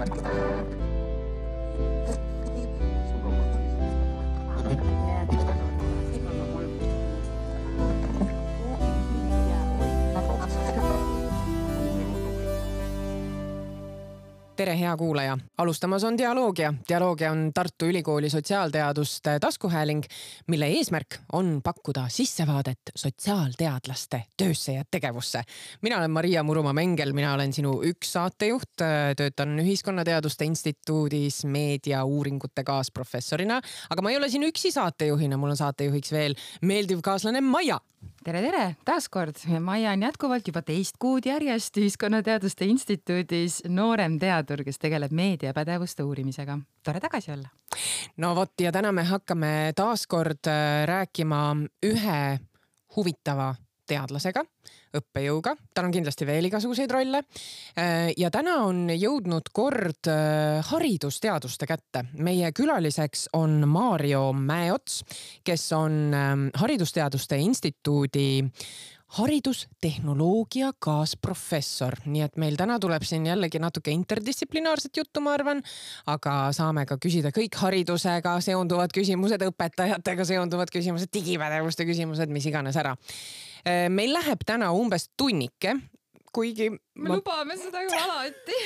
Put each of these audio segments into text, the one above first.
まり。Tere, hea kuulaja, alustamas on Dialoogia. Dialoogia on Tartu Ülikooli sotsiaalteaduste taskuhääling, mille eesmärk on pakkuda sissevaadet sotsiaalteadlaste töösse ja tegevusse. mina olen Maria Murumaa-Mengel, mina olen sinu üks saatejuht, töötan Ühiskonnateaduste Instituudis meediauuringute kaasprofessorina, aga ma ei ole siin üksi saatejuhina, mul on saatejuhiks veel meeldiv kaaslane Maia tere, tere taas kord. Maia on jätkuvalt juba teist kuud järjest Ühiskonnateaduste Instituudis noorem teadur, kes tegeleb meediapädevuste uurimisega. tore tagasi olla. no vot ja täna me hakkame taas kord äh, rääkima ühe huvitava teadlasega, õppejõuga, tal on kindlasti veel igasuguseid rolle. Äh, ja täna on jõudnud kord äh, haridusteaduste kätte. meie külaliseks on Maarjo Mäeots, kes on ähm, Haridusteaduste Instituudi haridustehnoloogia kaasprofessor, nii et meil täna tuleb siin jällegi natuke interdistsiplinaarset juttu, ma arvan, aga saame ka küsida kõik haridusega seonduvad küsimused, õpetajatega seonduvad küsimused, digipädevuste küsimused, mis iganes ära. Meil läheb täna umbes tunnike kuigi. me ma... lubame seda ju alati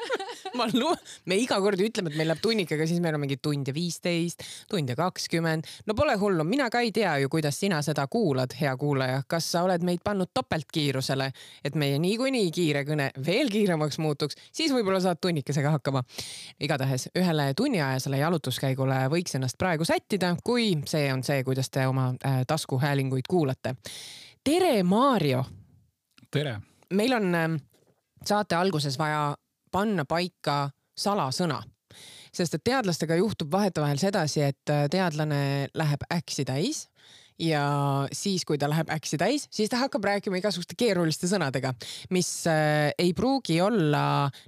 ma lu-, me iga kord ütleme, et meil läheb tunnikaga, siis meil on mingi tund ja viisteist, tund ja kakskümmend. no pole hullu, mina ka ei tea ju, kuidas sina seda kuulad, hea kuulaja. kas sa oled meid pannud topeltkiirusele, et meie niikuinii kiire kõne veel kiiremaks muutuks, siis võib-olla saad tunnikesega hakkama. igatahes ühele tunniajasele jalutuskäigule võiks ennast praegu sättida, kui see on see, kuidas te oma äh, taskuhäälinguid kuulate. Tere, Maarjo. tere meil on ähm, saate alguses vaja panna paika salasõna, sest et teadlastega juhtub vahetevahel sedasi, et äh, teadlane läheb äksi täis ja siis, kui ta läheb äksi täis, siis ta hakkab rääkima igasuguste keeruliste sõnadega, mis äh, ei pruugi olla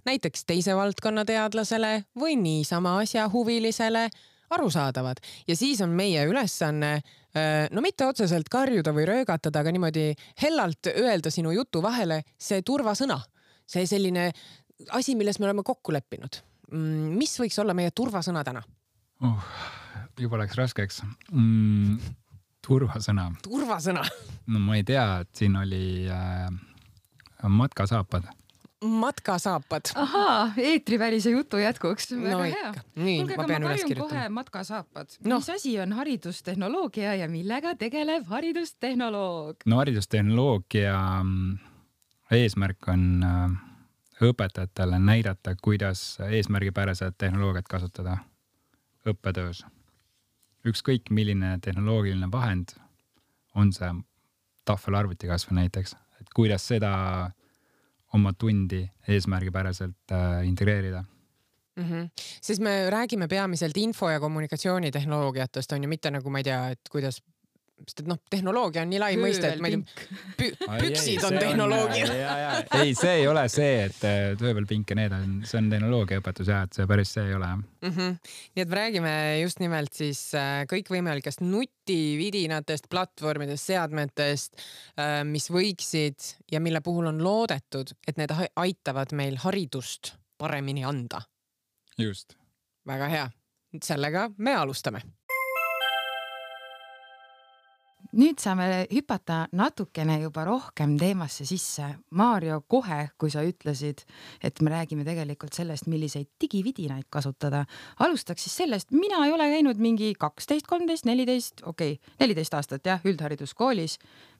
näiteks teise valdkonna teadlasele või niisama asjahuvilisele arusaadavad ja siis on meie ülesanne Äh, no mitte otseselt karjuda või röögatada, aga niimoodi hellalt öelda sinu jutu vahele see turvasõna, see selline asi, milles me oleme kokku leppinud. Mm, mis võiks olla meie turvasõna täna uh,? juba läks raskeks mm,. turvasõna. turvasõna no ma ei tea, et siin oli äh, matkasaapad matkasaapad. ahaa, eetrivälise jutu jätkuks. no ikka, nii, ma pean üles kirjutama. kohe matkasaapad no.. mis asi on haridustehnoloogia ja millega tegeleb haridustehnoloog? no haridustehnoloogia mm, eesmärk on äh, õpetajatele näidata, kuidas eesmärgipäraselt tehnoloogiat kasutada õppetöös. ükskõik milline tehnoloogiline vahend, on see tahvelarvuti kasvõi näiteks, et kuidas seda oma tundi eesmärgipäraselt äh, integreerida mm. -hmm. sest me räägime peamiselt info- ja kommunikatsioonitehnoloogiatest on ju, mitte nagu ma ei tea, et kuidas sest et noh, tehnoloogia on nii lai mõiste, et ma ei tea, püksid on tehnoloogia. ei, see ei ole see, et tööpealpinke, need on, see on tehnoloogiaõpetus ja et see päris see ei ole mm. -hmm. nii et me räägime just nimelt siis äh, kõikvõimalikest nutividinatest, platvormidest, seadmetest, äh, mis võiksid ja mille puhul on loodetud, et need aitavad meil haridust paremini anda. just. väga hea, sellega me alustame nüüd saame hüpata natukene juba rohkem teemasse sisse. Maarjo, kohe, kui sa ütlesid, et me räägime tegelikult sellest, milliseid digividinaid kasutada, alustaks siis sellest, mina ei ole käinud mingi kaksteist, kolmteist, neliteist, okei okay,, neliteist aastat jah, üldhariduskoolis.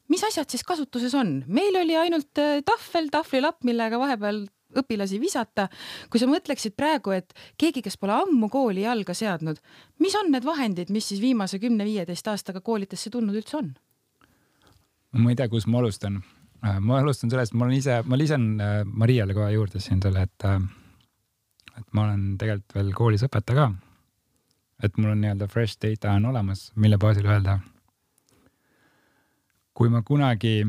mis asjad siis kasutuses on? meil oli ainult äh, tahvel, tahvlilapp, millega vahepeal õpilasi visata. kui sa mõtleksid praegu, et keegi, kes pole ammu kooli jalga seadnud, mis on need vahendid, mis siis viimase kümne-viieteist aastaga koolidesse tulnud üldse on? ma ei tea, kus ma alustan. Äh, ma alustan sellest, ma olen ise, ma lisan äh, Mariale kohe juurde siin selle, et, äh, et ma olen tegelikult veel koolis õpetaja ka. et mul on nii-öelda fresh data on olemas, mille baasil öelda. kui ma kunagi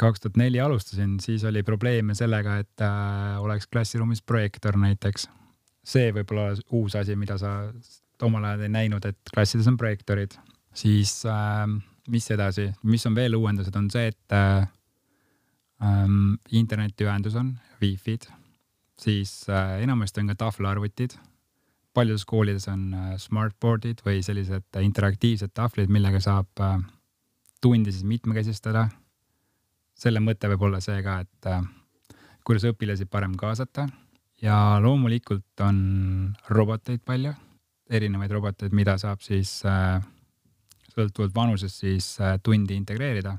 kaks tuhat neli alustasin, siis oli probleeme sellega, et äh, oleks klassiruumis projektor näiteks. see võib olla uus asi, mida sa omal ajal ei näinud, et klassides on projektorid. siis äh, mis edasi, mis on veel uuendused, on see, et äh, ähm, internetiühendus on, wifi'd. siis äh, enamasti on ka tahvelarvutid. paljudes koolides on äh, smartboard'id või sellised interaktiivsed tahvlid, millega saab äh, tundi siis mitmekesistada. Selle mõte võib olla see ka, et äh, kuidas õpilasi parem kaasata ja loomulikult on roboteid palju, erinevaid roboteid, mida saab siis äh, sõltuvalt vanusest siis äh, tundi integreerida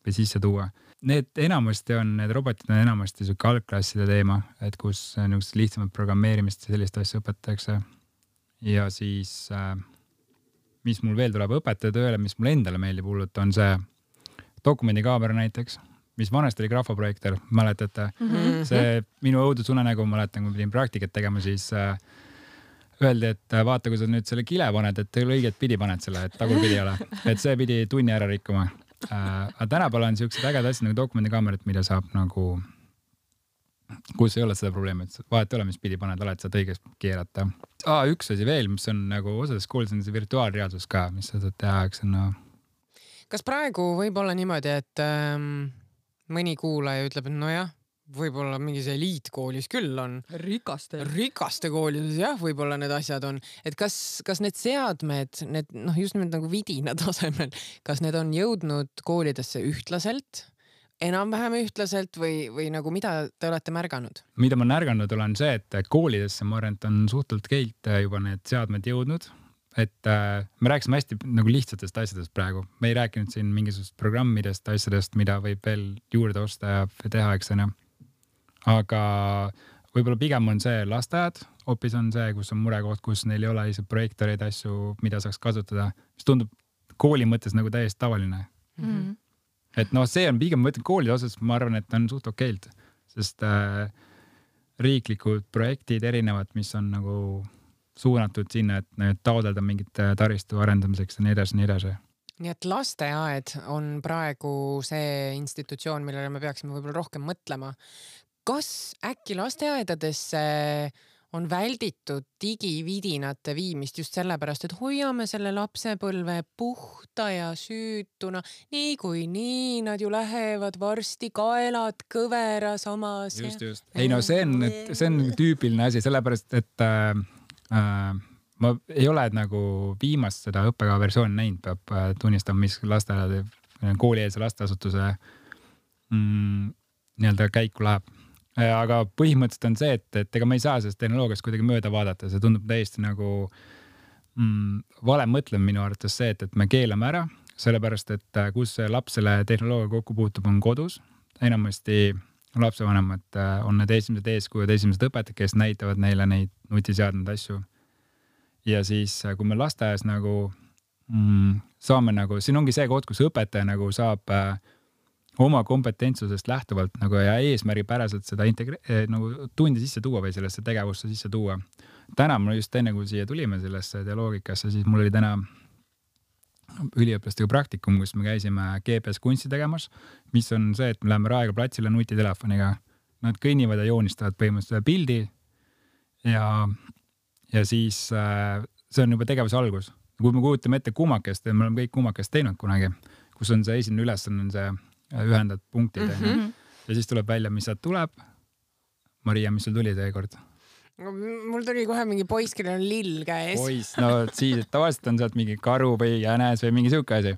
või sisse tuua. Need enamasti on, need robotid on enamasti sihuke algklasside teema, et kus niisugust lihtsamat programmeerimist ja sellist asja õpetatakse. ja siis mis mul veel tuleb õpetaja tööle, mis mulle endale meeldib hullult, on see dokumendikaamera näiteks, mis vanasti oli grafoprojektor, mäletate mm? -hmm. see minu õudusunenägu, mäletan, kui ma pidin praktikat tegema, siis äh, öeldi, et äh, vaata, kui sa nüüd selle kile paned, et õiget pidi paned selle, et tagurpidi ei ole, et see pidi tunni ära rikkuma äh,. aga tänapäeval on siuksed ägedad asjad nagu dokumendikaamerad, mida saab nagu, kus ei ole seda probleemi, et vahet ei ole, mis pidi paned, alati saad õigesti keerata ah,. üks asi veel, mis on nagu osades on see virtuaalreaalsus ka, mis sa saad teha, eks no. kas praegu võib olla niimoodi, et ähm, mõni kuulaja ütleb, et nojah, võib-olla mingis eliitkoolis küll on. rikaste. rikaste koolides jah, võib-olla need asjad on, et kas, kas need seadmed, need noh, just nimelt nagu vidina tasemel, kas need on jõudnud koolidesse ühtlaselt? enam-vähem ühtlaselt või, või nagu mida te olete märganud? mida ma märganud olen see, et koolidesse ma arvan, et on suhteliselt geilt juba need seadmed jõudnud. Et äh, me rääkisime hästi nagu lihtsatest asjadest praegu, me ei rääkinud siin mingisugustest programmidest, asjadest, mida võib veel juurde osta ja teha, eks onju. aga võib-olla pigem on see lasteaed, hoopis on see, kus on murekoht, kus neil ei ole lihtsalt projektoreid, asju, mida saaks kasutada, mis tundub kooli mõttes nagu täiesti tavaline mm. -hmm et noh, see on pigem, ma ütlen koolide osas, ma arvan, et on suht okeilt, sest äh, riiklikud projektid erinevad, mis on nagu suunatud sinna, et taotleda mingit taristu arendamiseks ja nii edasi, nii edasi nii et lasteaed on praegu see institutsioon, millele me peaksime võib-olla rohkem mõtlema. kas äkki lasteaedadesse on välditud digividinate viimist just sellepärast, et hoiame selle lapsepõlve puhta ja süütuna. niikuinii nad ju lähevad varsti kaelad kõveras omas. just, just. ei no see on, see on tüüpiline asi, sellepärast et äh, ma ei ole nagu viimast seda õppekava versiooni näinud, peab äh, tunnistama, mis lasteaedade, koolieelse lasteasutuse mm, nii-öelda käiku läheb Äh, aga põhimõtteliselt on see, et, et ega me ei saa sellest tehnoloogiast kuidagi mööda vaadata, see tundub täiesti nagu mm, vale mõtlemine minu arvates see, et, et me keelame ära, sellepärast et äh, kus laps selle tehnoloogiaga kokku puutub, on kodus. enamasti lapsevanemad äh, on need esimesed eeskujud, esimesed õpetajad, kes näitavad neile neid nutiseadmeid, asju. ja siis, kui me lasteaias nagu mm, saame nagu, siin ongi see koht, kus õpetaja nagu saab äh, oma kompetentsusest lähtuvalt nagu ja eesmärgipäraselt seda integre-, eh, nagu tundi sisse tuua või sellesse tegevusse sisse tuua. täna ma just enne, kui siia tulime sellesse dialoogikasse, siis mul oli täna üliõpilastega praktikum, kus me käisime GPS kunsti tegemas, mis on see, et me läheme Raekoja platsile nutitelefoniga. Nad kõnnivad ja joonistavad põhimõtteliselt pildi ja, ja siis äh, see on juba tegevuse algus. kui me kujutame ette kumakest ja me oleme kõik kumakest teinud kunagi, kus on see esimene ülesanne on see ühendad punktid mm -hmm. ja siis tuleb välja, mis sealt tuleb. Maria, mis sul tuli seekord? Mul tuli kohe mingi poiss, kellel on lill käes. poiss, no siis tavaliselt on sealt mingi karu või jänes või mingi siuke asi.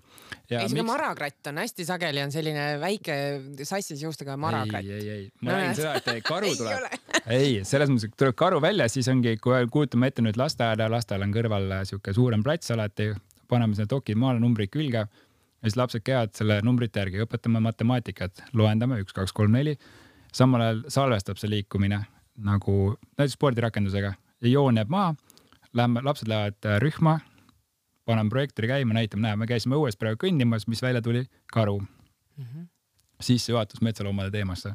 ei, siuke miks... marakratt on hästi sageli on selline väike sassis juustega marakratt. ei, ei, ei, ma räägin seda, et karu tuleb. ei, selles mõttes, et tuleb karu välja, siis ongi, kui kujutame ette nüüd lasteaeda, lasteaial on kõrval siuke suurem plats alati, paneme sinna dokid maale, numbrid külge ja siis lapsed käivad selle numbrite järgi, õpetame matemaatikat, loendame üks, kaks, kolm, neli. samal ajal salvestab see liikumine nagu näiteks spordirakendusega ja joon jääb maha. Lähme, lapsed lähevad äh, rühma, paneme projektori käima, näitame, näe, me käisime õues praegu kõndimas, mis välja tuli, karu mm. -hmm. sissejuhatus metsaloomade teemasse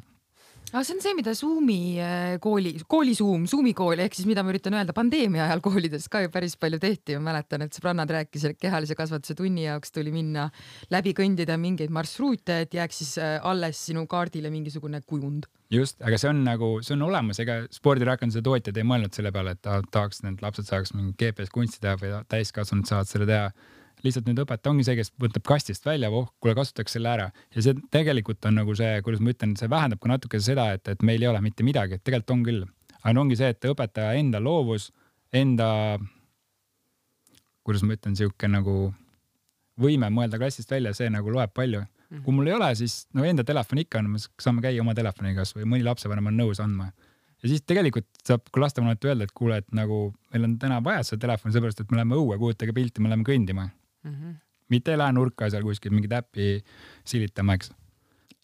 aga see on see, mida Zoomi äh, kooli, kooli Zoom, Zoomi kool ehk siis mida ma üritan öelda, pandeemia ajal koolides ka ju päris palju tehti. ma mäletan, et sõbrannad rääkisid, et kehalise kasvatuse tunni jaoks tuli minna läbi kõndida mingeid marsruute, et jääks siis äh, alles sinu kaardile mingisugune kujund. just, aga see on nagu, see on olemas, ega spordirakenduse tootjad ei mõelnud selle peale, et tahaks, need lapsed saaks mingi GPS kunsti teha või täiskasvanud saavad selle teha lihtsalt nüüd õpetaja ongi see, kes võtab kastist välja, oh, kuule kasutaks selle ära ja see tegelikult on nagu see, kuidas ma ütlen, see vähendab ka natuke seda, et, et meil ei ole mitte midagi, et tegelikult on küll. aga ongi see, et õpetaja enda loovus, enda, kuidas ma ütlen, sihuke nagu võime mõelda klassist välja, see nagu loeb palju mm. -hmm. kui mul ei ole, siis no enda telefon ikka on, me saame käia oma telefoniga kasvõi mõni lapsevanem on nõus andma. ja siis tegelikult saab ka lastevanemale öelda, et kuule, et nagu meil on täna vaja seda telefoni, seepärast et me läheme õue, kujutage pilti, me läheme kõndima mm. -hmm. mitte ei lähe nurka seal kuskil mingit äppi silitama, eks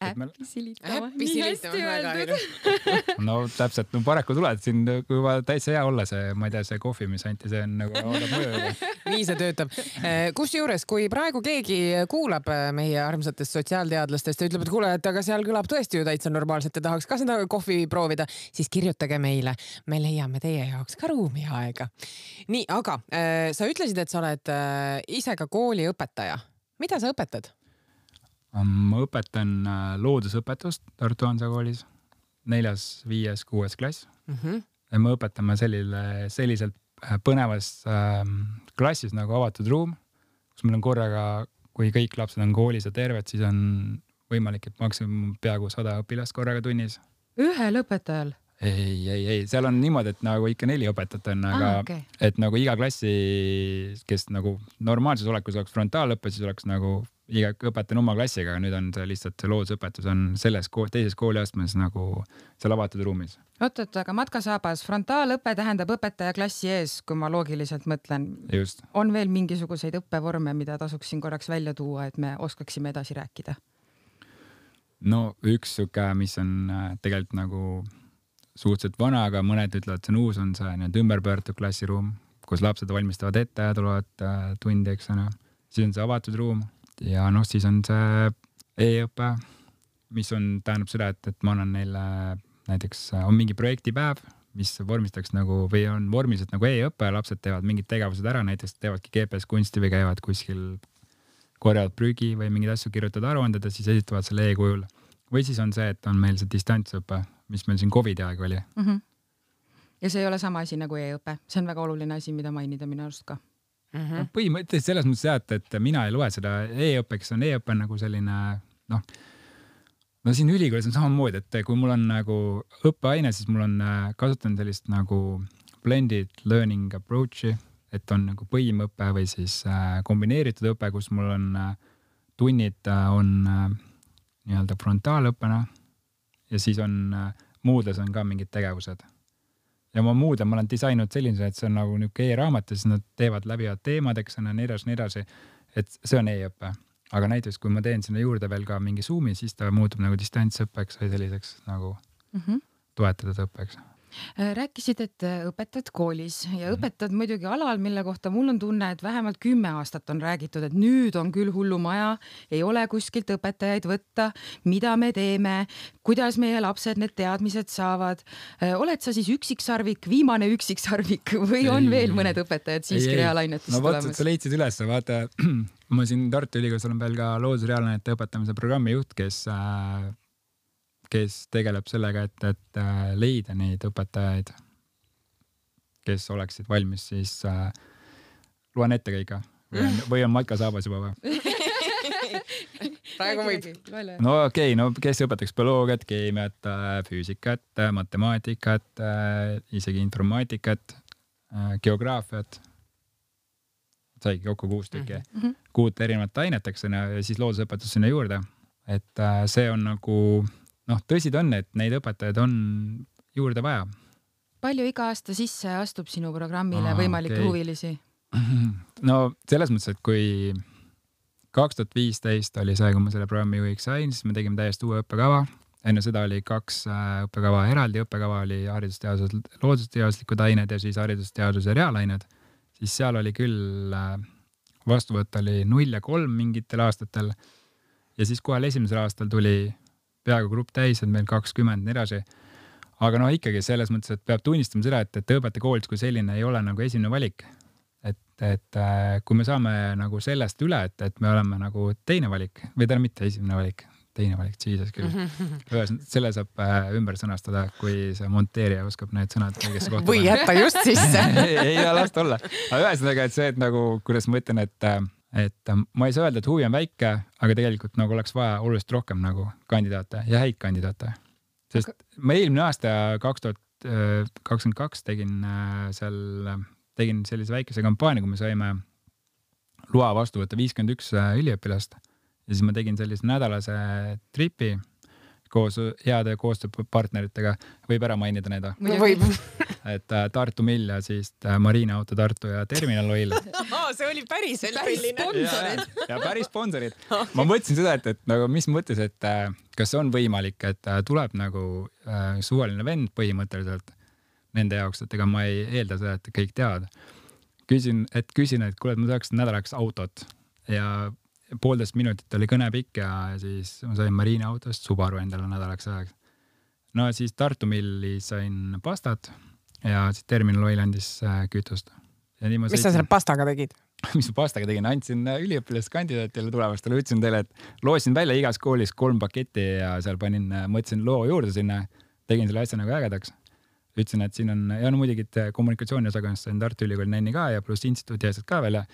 äppi silitama. äppi silitama, väga ilus. no täpselt, no paraku tuled siin juba täitsa hea olla see, ma ei tea, see kohvi, mis anti, see on nagu annab mõju juba. nii see töötab. Eh, kusjuures, kui praegu keegi kuulab eh, meie armsatest sotsiaalteadlastest ja ütleb, et kuule, et aga seal kõlab tõesti ju täitsa normaalselt ja tahaks ka seda kohvi proovida, siis kirjutage meile, me leiame teie jaoks ka ruumi ja aega. nii, aga äh, sa ütlesid, et sa oled ise ka kooliõpetaja. mida sa õpetad? Ma õpetan äh, loodusõpetust Tartu Hansa koolis, neljas, viies, kuues klass mm. -hmm. ja me õpetame sellile, selliselt äh, põnevas äh, klassis nagu avatud ruum, kus meil on korraga, kui kõik lapsed on koolis ja terved, siis on võimalik, et maksimum peaaegu sada õpilast korraga tunnis. ühel õpetajal? ei, ei, ei, seal on niimoodi, et nagu ikka neli õpetajat on, aga ah, okay. et nagu iga klassi, kes nagu normaalses olekus oleks frontaalõpe, siis oleks nagu iga õpetaja on oma klassiga, aga nüüd on see lihtsalt see loodusõpetus on selles kool, teises kooliastmes nagu seal avatud ruumis. oot-oot, aga Matka Saabas, frontaalõpe tähendab õpetaja klassi ees, kui ma loogiliselt mõtlen. on veel mingisuguseid õppevorme, mida tasuks siin korraks välja tuua, et me oskaksime edasi rääkida? no üks sihuke, mis on äh, tegelikult nagu suhteliselt vana, aga mõned ütlevad, see on uus, on see nii-öelda ümberpööratud klassiruum, kus lapsed valmistavad ette tulevad äh, tundi, eks ole. siis on see avatud ruum ja noh, siis on see e-õpe, mis on, tähendab seda, et, et ma annan neile näiteks on mingi projektipäev, mis vormistatakse nagu või on vormiliselt nagu e-õpe, lapsed teevad mingid tegevused ära, näiteks teevadki GPS kunsti või käivad kuskil, korjavad prügi või mingeid asju, kirjutavad aruanded ja siis esitavad selle e-kujul. või siis on see, et on meil see distantsõpe, mis meil siin Covidi aeg oli mm. -hmm. ja see ei ole sama asi nagu e-õpe, see on väga oluline asi, mida mainida minu arust ka mm -hmm. põhimõtteliselt selles mõttes jah, et, et mina ei loe seda e-õppeks, on e-õpe nagu selline noh, no siin ülikoolis on samamoodi, et kui mul on nagu õppeaine, siis mul on, kasutan sellist nagu blended learning approach'i, et on nagu põimõpe või siis äh, kombineeritud õpe, kus mul on äh, tunnid äh, on äh, nii-öelda frontaalõppena ja siis on äh, muudes on ka mingid tegevused ja ma muude ma olen disaininud sellise, et see on nagu niisugune e-raamat ja siis nad teevad läbivad teemad, eks ole, nii edasi, nii edasi. et see on e-õpe, aga näiteks kui ma teen sinna juurde veel ka mingi Zoom'i, siis ta muutub nagu distantsõppeks või selliseks nagu mm -hmm. toetatud õppeks rääkisid, et äh, õpetad koolis ja mhm. õpetad muidugi alal, mille kohta mul on tunne, et vähemalt kümme aastat on räägitud, et nüüd on küll hullumaja, ei ole kuskilt õpetajaid võtta, mida me teeme, kuidas meie lapsed need teadmised saavad. Äh, oled sa siis üksiksarvik, viimane üksiksarvik või on ei, veel mõned õpetajad siiski reaalainetest no, tulemas? no vot, sa leidsid üles, vaata ma siin Tartu Ülikoolis olen veel ka loodus- ja reaalainete õpetamise programmi juht, kes äh, kes tegeleb sellega, et, et äh, leida neid õpetajaid, kes oleksid valmis siis äh,, loen ette kõik või on, või on Maika saabas juba või? praegu võib. no okei okay,, no kes õpetaks bioloogiat, keemiat, äh, füüsikat, äh, matemaatikat, isegi informaatikat, geograafiat. saigi kokku kuus tükki mm, -hmm. kuut erinevat ainet, eks ole, ja siis loodusõpetus sinna juurde. et see on nagu noh, tõsi ta on, et neid õpetajaid on juurde vaja. palju iga aasta sisse astub sinu programmile Aa, võimalikke okay. huvilisi? no selles mõttes, et kui kaks tuhat viisteist oli see, kui ma selle programmi juhiks sain, siis me tegime täiesti uue õppekava. enne seda oli kaks äh, õppekava, eraldi õppekava oli haridusteadused, loodusteaduslikud ained ja siis haridusteaduse reaalained. siis seal oli küll, äh, vastuvõtt oli null ja kolm mingitel aastatel. ja siis kohe esimesel aastal tuli peaaegu grupp täis, et meil kakskümmend nii edasi. aga noh, ikkagi selles mõttes, et peab tunnistama seda, et, et õpetajakoolitus kui selline ei ole nagu esimene valik. et, et äh, kui me saame nagu sellest üle, et, et me oleme nagu teine valik või tähendab mitte esimene valik, teine valik, jesus küll. ühesõnaga, selle saab äh, ümber sõnastada, kui see monteerija oskab need sõnad õigesse kohta või jätta just sisse ei, ei, las ta olla. aga ühesõnaga, et see, et nagu, kuidas ma ütlen, et äh, et äh, ma ei saa öelda, et huvi on väike, aga tegelikult nagu oleks vaja oluliselt rohkem nagu kandidaate ja häid kandidaate. sest aga... ma eelmine aasta, kaks tuhat kakskümmend kaks tegin äh, seal, tegin sellise väikese kampaania, kui me saime loa vastu võtta viiskümmend üks äh, üliõpilast ja siis ma tegin sellise nädalase tripi koos heade koostööpartneritega, võib ära mainida need või? võib. et äh, Tartu Mill ja siis äh, Marina Auto Tartu ja Terminal Oil see oli päriselt päris sponsorid. ja päris sponsorid. ma mõtlesin seda, et, et nagu mis mõttes, et äh, kas on võimalik, et tuleb nagu äh, suvaline vend põhimõtteliselt nende jaoks, et ega ma ei eelda seda, et kõik teavad. küsin, et küsin, et kuule, et ma tahaks nädalaks autot ja poolteist minutit oli kõne pikk ja siis ma sain Marina autost Subaru endale nädalaks ajaks. no siis Tartu Milli sain pastat ja siis Terminal Oil andis äh, kütust. mis sõitsin... sa selle pastaga tegid? mis ma pastaga tegin, andsin äh, üliõpilaskandidaatidele tulevastele, ütlesin teile, et lootsin välja igas koolis kolm paketti ja seal panin, äh, mõtlesin loo juurde sinna, tegin selle asja nagu ägedaks. ütlesin, et siin on ja no muidugi kommunikatsiooniosakonnast sain Tartu Ülikooli nänni ka ja pluss instituudi asjad ka veel ja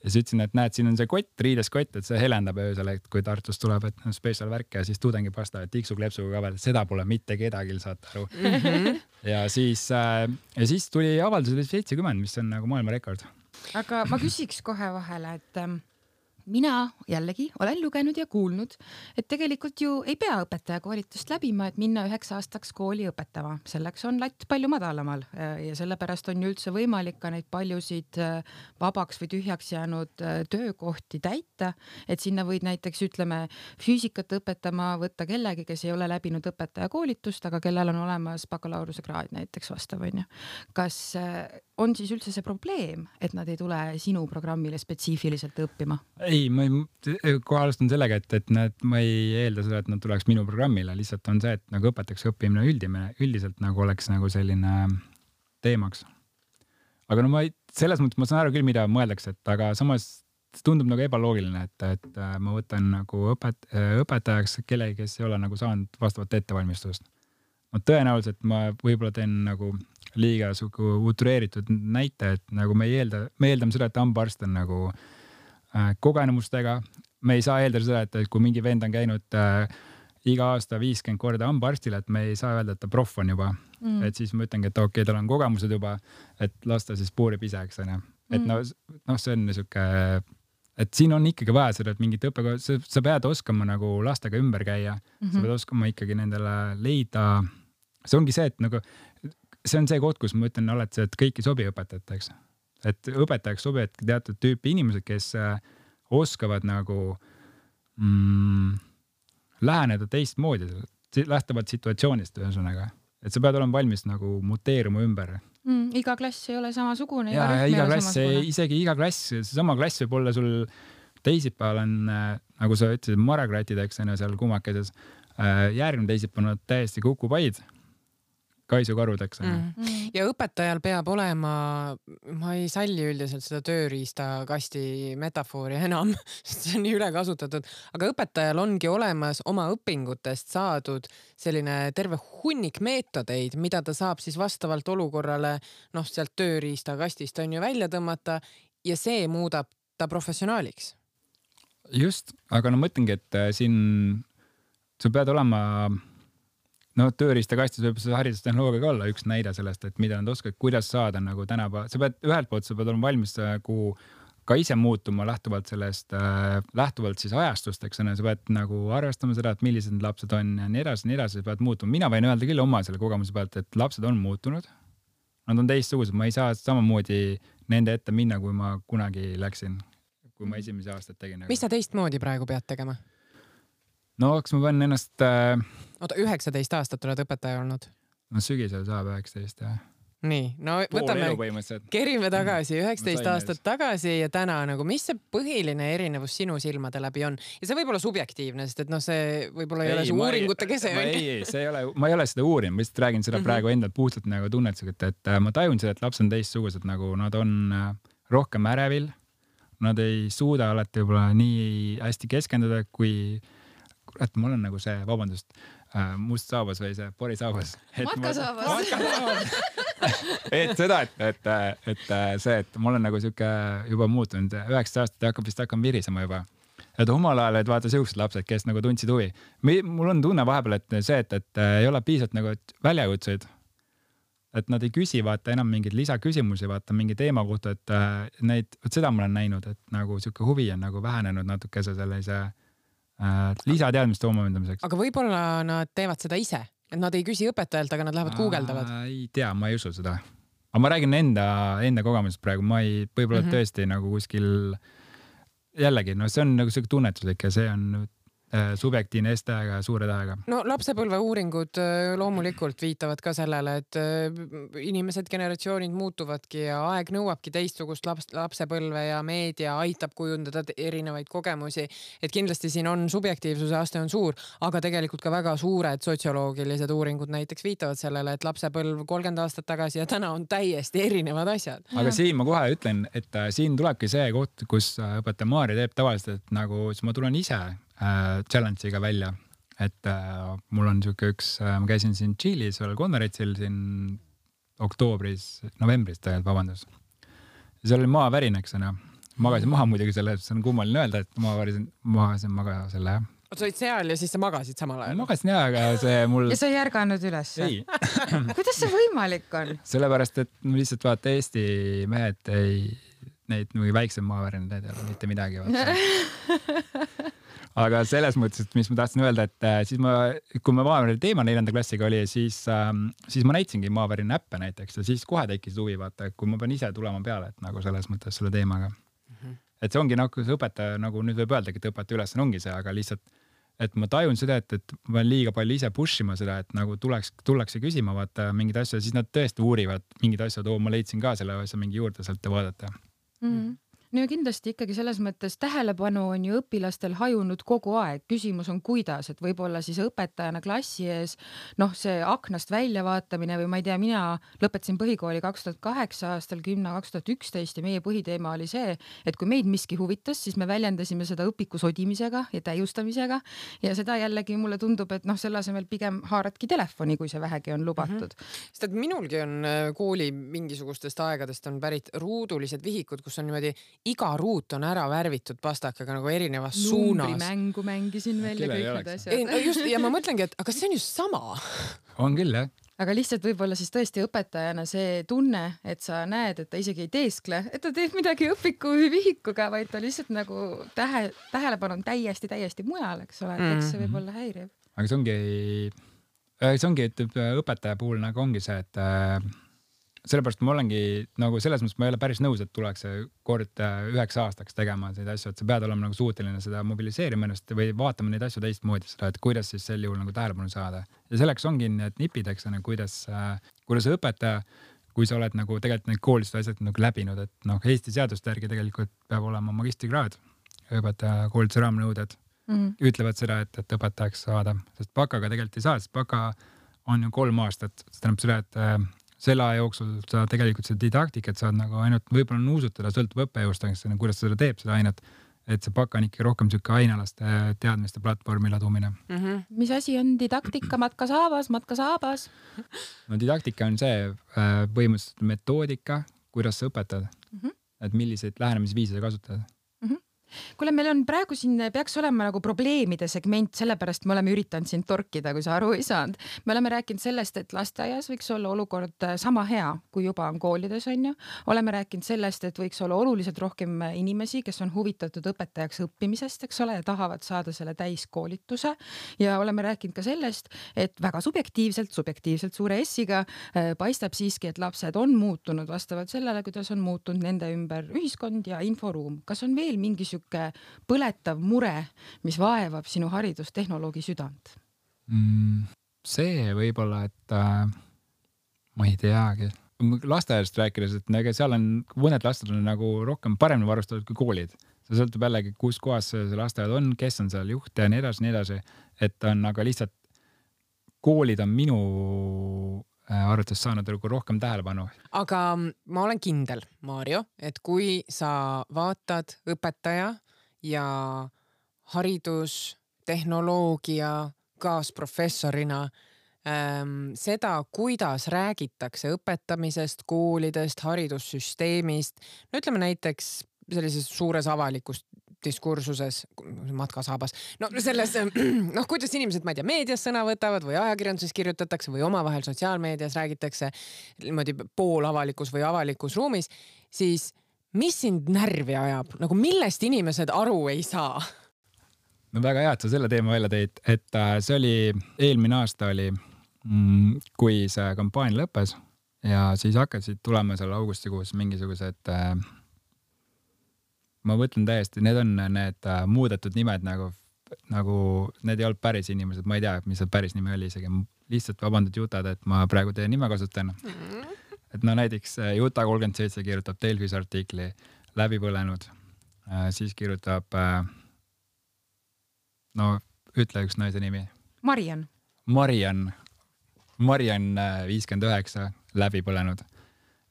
ja siis ütlesin, et näed, siin on see kott, riideskott, et see helendab öösel, et kui Tartust tuleb, et noh, spetsial värk ja siis tudengipasta, et tiksuklepsuga ka veel, seda pole mitte kedagi, saate aru mm. -hmm. ja siis äh,, ja siis tuli avaldus oli seitsekümmend, mis on nagu maailmarekord. aga ma küsiks kohe vahele, et ähm, mina jällegi olen lugenud ja kuulnud, et tegelikult ju ei pea õpetajakoolitust läbima, et minna üheks aastaks kooli õpetama, selleks on latt palju madalamal ja sellepärast on ju üldse võimalik ka neid paljusid äh, vabaks või tühjaks jäänud äh, töökohti täita. et sinna võid näiteks ütleme füüsikat õpetama võtta kellegi, kes ei ole läbinud õpetajakoolitust, aga kellel on olemas bakalaureusekraad näiteks vastav onju. kas äh, on siis üldse see probleem, et nad ei tule sinu programmile spetsiifiliselt õppima? Ei, ma ei, kohe alustan sellega, et, et nad, ma ei eelda seda, et nad tuleks minu programmile, lihtsalt on see, et nagu õpetajaks õppimine üldine, üldiselt nagu oleks nagu selline teemaks. aga no ma ei, selles mõttes ma saan aru küll, mida mõeldakse, et aga samas tundub nagu ebaloogiline, et, et äh, ma võtan nagu õpet-, õpetajaks kellegi, kes ei ole nagu saanud vastavat ettevalmistust. no tõenäoliselt ma võib-olla teen nagu liiga sihuke utreeritud näite, et nagu me ei eelda, me eeldame seda, et hambaarst on nagu äh, kogenumustega. me ei saa eeldada seda, et, kui mingi vend on käinud äh, iga aasta viiskümmend korda hambaarstile, et me ei saa öelda, et ta proff on juba mm.. et siis ma ütlengi, et okei okay,, tal on kogemused juba, et las ta siis puurib ise, eks onju. et mm. no, noh, see on niisugune, et siin on ikkagi vaja seda, et mingit õppekoha, sa pead oskama nagu lastega ümber käia mm, -hmm. sa mhm. pead oskama ikkagi nendele leida. see ongi see, et nagu see on see koht, kus ma ütlen alati, et kõik ei sobi õpetajateks. Et õpetajaks sobivad teatud tüüpi inimesed, kes äh, oskavad nagu mm, läheneda teistmoodi, lähtuvalt situatsioonist, ühesõnaga, et sa pead olema valmis nagu muteeruma ümber mm,. iga klass ei ole samasugune. ja, ja iga klass, isegi iga klass, seesama klass võib olla sul teisipäeval on äh, nagu sa ütlesid, marakratid, eks on ju, seal kummakeses äh,. järgmine teisipäev on täiesti kukupaid kaisukarud, eks mm. mm.. ja õpetajal peab olema, ma ei salli üldiselt seda tööriistakasti metafoori enam, sest see on nii ülekasutatud, aga õpetajal ongi olemas oma õpingutest saadud selline terve hunnik meetodeid, mida ta saab siis vastavalt olukorrale noh, sealt tööriistakastist on ju välja tõmmata ja see muudab ta professionaaliks. just, aga no ma mõtlengi, et äh, siin sa pead olema no tööriistakastis võib see haridustehnoloogia ka olla üks näide sellest, et mida nad oskavad, kuidas saada nagu tänapäeva, sa pead ühelt poolt, sa pead olema valmis nagu ka ise muutuma lähtuvalt sellest äh,, lähtuvalt siis ajastust, eks ole, sa pead nagu arvestama seda, et millised need lapsed on ja nii edasi, nii edasi, sa pead muutuma. mina võin öelda küll oma selle kogemuse pealt, et lapsed on muutunud. Nad on teistsugused, ma ei saa samamoodi nende ette minna, kui ma kunagi läksin, kui ma esimesi aastaid tegin. mis sa teistmoodi praegu pead tegema? no eks ma pean ennast äh, oota, üheksateist aastat oled õpetaja olnud? no sügisel saab üheksateist jah. nii, no võtame, kerime tagasi üheksateist aastat tagasi ja täna nagu, mis see põhiline erinevus sinu silmade läbi on ja see võib olla subjektiivne, sest et noh, see võib-olla ei, ei ole see uuringute kese. ei, ei, see ei ole, ma ei ole seda uurinud, ma lihtsalt räägin seda mm -hmm. praegu endalt puhtalt nagu tunnetusega, et, et ma tajun seda, et lapsed on teistsugused, nagu nad on äh, rohkem ärevil. Nad ei suuda alati võib-olla nii hästi keskenduda, kui kurat, ma olen nagu see, vabandust äh,, must saabas või see porisaabas. matkasaabas. et seda, et, et, et see, et ma olen nagu sihuke juba muutunud, üheksateist aastat ja hakkab vist hakkama virisema juba et omal ajal olid vaata siuksed lapsed, kes nagu tundsid huvi. mul on tunne vahepeal, et see, et, et ei ole piisavalt nagu väljakutseid. et nad ei küsi vaata enam mingeid lisaküsimusi vaata mingi teema kohta, et äh, neid, vot seda ma olen näinud, et nagu sihuke huvi on nagu vähenenud natukese sellise äh, lisateadmiste omandamiseks. aga võib-olla nad teevad seda ise, et nad ei küsi õpetajalt, aga nad lähevad guugeldavad. ei tea, ma ei usu seda. aga ma räägin enda, enda kogemusest praegu, ma ei, võib-olla mm -hmm. tõesti nagu kuskil jällegi, no see on nagu sihuke tunnetuslik ja see on Äh, subjektiivne S-tähega ja suure tähega. no lapsepõlveuuringud äh, loomulikult viitavad ka sellele, et äh, inimesed, generatsioonid muutuvadki ja aeg nõuabki teistsugust laps, lapsepõlve ja meedia aitab kujundada erinevaid kogemusi. et kindlasti siin on subjektiivsuse aste on suur, aga tegelikult ka väga suured sotsioloogilised uuringud näiteks viitavad sellele, et lapsepõlv kolmkümmend aastat tagasi ja täna on täiesti erinevad asjad. aga siin ma kohe ütlen, et siin tulebki see koht, kus õpetaja Maarja teeb tavaliselt, et nagu siis ma tulen ise äh, challenge'iga välja. et äh, mul on sihuke üks äh,, ma käisin siin Tšiilis ühel konverentsil siin oktoobris, novembris tegelikult, vabandust. seal oli maavärin, eks ole. magasin maha muidugi selle, see on kummaline öelda, et ma varisin, magasin maga selle jah sa olid seal ja siis sa magasid samal ajal? magasin ja, aga see mul. ja sa ei ärganud üles? kuidas see võimalik on? sellepärast, et lihtsalt vaata Eesti mehed ei, neid mingi väiksem maavärinaid, need ei ole mitte midagi aga selles mõttes, et mis ma tahtsin öelda, et äh, siis ma, kui me maavärina teema neljanda klassiga oli, siis ähm,, siis ma näitasingi maavärina äppe näiteks ja siis kohe tekkis huvi, vaata, kui ma pean ise tulema peale, et nagu selles mõttes selle teemaga mm. -hmm. et see ongi nagu see õpetaja, nagu nüüd võib öeldagi, et õpetaja ülesanne ongi see, aga lihtsalt et ma tajun seda, et, et ma pean liiga palju ise push ima seda, et nagu tuleks, tullakse küsima vaata mingeid asju, siis nad tõesti uurivad mingeid asju, et oo, ma leidsin ka selle asja mingi juurde sealt ja vaadata mm. -hmm no ja kindlasti ikkagi selles mõttes tähelepanu on ju õpilastel hajunud kogu aeg, küsimus on kuidas, et võib-olla siis õpetajana klassi ees noh, see aknast väljavaatamine või ma ei tea, mina lõpetasin põhikooli kaks tuhat kaheksa aastal, gümna kaks tuhat üksteist ja meie põhiteema oli see, et kui meid miski huvitas, siis me väljendasime seda õpiku sodimisega ja täiustamisega ja seda jällegi mulle tundub, et noh, selle asemel pigem haaradki telefoni, kui see vähegi on lubatud mm. -hmm. sest et minulgi on äh, kooli mingisugustest aegadest on pärit ruudulised vihikud, kus on niimoodi iga ruut on ära värvitud pastakaga nagu erinevas suunas. mängu mängisin veel ja kõik need asjad. ei no just ja ma mõtlengi, et aga see on ju sama. on küll jah aga lihtsalt võib-olla siis tõesti õpetajana see tunne, et sa näed, et ta isegi ei teeskle, et ta teeb midagi õpiku vihikuga, vaid ta lihtsalt nagu tähe, tähelepanu on täiesti-täiesti mujal, eks ole, et eks see võib olla häiriv. aga see ongi, see ongi, et õpetaja puhul nagu ongi see, et äh, sellepärast ma olengi nagu selles mõttes ma ei ole päris nõus, et tuleks kord äh, üheks aastaks tegema neid asju, et sa pead olema nagu suuteline seda mobiliseerima ennast või vaatama neid asju teistmoodi, seda, et kuidas siis sel juhul nagu tähelepanu saada. ja selleks ongi need nipid, eks ole, kuidas, äh, kuidas õpetaja, kui sa oled nagu tegelikult need koolitused asjad nagu läbinud, et noh, Eesti seaduste järgi tegelikult peab olema magistrikraad, õpetaja koolituse raamnõuded mm -hmm. ütlevad seda, et, et õpetajaks saada, sest bakaga tegelikult ei saa, sest baka on ju kolm aastat, see tähendab seda, et äh, selle aja jooksul sa tegelikult seda didaktikat saad nagu ainult võib-olla nuusutada, sõltub õppejõust, kuidas ta seda teeb, seda ainet. et see baka on ikka rohkem sihuke ainealaste teadmiste platvormi ladumine mm. -hmm. mis asi on didaktika Matka Saabas, Matka Saabas? no didaktika on see äh, põhimõtteliselt metoodika, kuidas sa õpetad mm, -hmm. et milliseid lähenemisviise sa kasutad kuule, meil on praegu siin peaks olema nagu probleemide segment, sellepärast me oleme üritanud sind torkida, kui sa aru ei saanud. me oleme rääkinud sellest, et lasteaias võiks olla olukord äh, sama hea, kui juba on koolides onju. oleme rääkinud sellest, et võiks olla oluliselt rohkem inimesi, kes on huvitatud õpetajaks õppimisest, eks ole, ja tahavad saada selle täiskoolituse. ja oleme rääkinud ka sellest, et väga subjektiivselt, subjektiivselt suure S-iga äh, paistab siiski, et lapsed on muutunud vastavalt sellele, kuidas on muutunud nende ümber ühiskond ja inforuum. kas on veel mingisugune sihuke põletav mure, mis vaevab sinu haridustehnoloogi südant mm,? see võib-olla, et äh, ma ei teagi, lasteaiast rääkides, et ega seal on, mõned lasteaiad on nagu rohkem paremini varustatud kui koolid. see sõltub jällegi, kus kohas see lasteaed on, kes on seal juht ja nii edasi, nii edasi. et on aga lihtsalt, koolid on minu arvates saanud nagu rohkem tähelepanu. aga ma olen kindel, Maarjo, et kui sa vaatad õpetaja ja haridustehnoloogia kaasprofessorina ähm, seda, kuidas räägitakse õpetamisest, koolidest, haridussüsteemist, no ütleme näiteks sellises suures avalikus diskursuses, matkasaabas, no selles noh, kuidas inimesed, ma ei tea, meedias sõna võtavad või ajakirjanduses kirjutatakse või omavahel sotsiaalmeedias räägitakse niimoodi poolavalikus või avalikus ruumis, siis mis sind närvi ajab, nagu millest inimesed aru ei saa? no väga hea, et sa selle teema välja tõid, et äh, see oli, eelmine aasta oli, mm, kui see kampaania lõppes ja siis hakkasid tulema seal augustikuus mingisugused äh, ma mõtlen täiesti, need on need äh, muudetud nimed nagu, nagu need ei olnud päris inimesed, ma ei tea, mis see päris nimi oli isegi, lihtsalt vabandad, Jutad, et ma praegu teie nime kasutan mm. -hmm. et no näiteks äh, Juta kolmkümmend seitse kirjutab Delfis artikli Läbi põlenud äh,, siis kirjutab äh,. no ütle üks naise nimi. Mariann. Mariann, Mariann äh, viiskümmend üheksa, läbi põlenud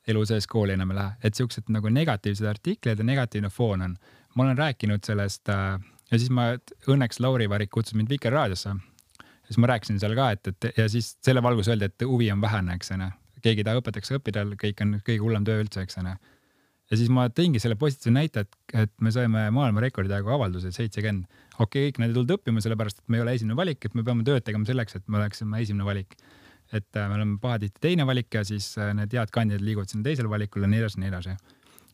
elu sees kooli enam ei lähe, et siuksed nagu negatiivsed artiklid ja negatiivne foon on. ma olen rääkinud sellest äh, ja siis ma, õnneks Lauri Varik kutsus mind Vikerraadiosse. siis ma rääkisin seal ka, et, et ja siis selle valgus öeldi, et huvi on vähene, eks onju. keegi ei taha õpetajaks õppida, kõik on kõige hullem töö üldse, eks onju. ja siis ma tõingi selle positiivse näite, et, et me saime maailmarekordi aegu avalduse seitsekümmend. okei okay,, kõik nad ei tulnud õppima, sellepärast et me ei ole esimene valik, et me peame tööd tegema selleks, et me oleksime esimene valik et äh, me oleme pahatihti teine valik ja siis äh, need head kandidaadid liiguvad sinna teisele valikule ja nii edasi, nii edasi.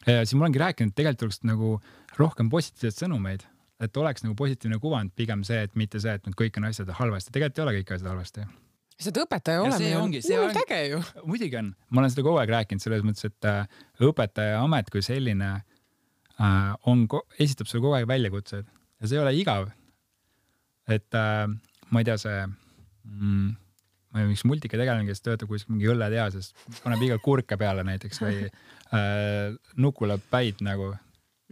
ja siis ma olengi rääkinud, et tegelikult oleks nagu rohkem positiivseid sõnumeid, et oleks nagu positiivne kuvand, pigem see, et mitte see, et nüüd kõik on asjad halvasti, tegelikult ei ole kõik asjad halvasti sest õpetaja olemine on hullult äge ju. muidugi on, ma olen seda kogu aeg rääkinud selles mõttes, et äh, õpetaja amet kui selline äh, on, esitab sulle kogu aeg väljakutseid ja see ei ole igav. et äh, ma ei tea, see mm, ma ei tea, üks multikategelane, kes töötab kuskil mingi õlletehases, paneb iga kurke peale näiteks või äh, nukule päid nagu.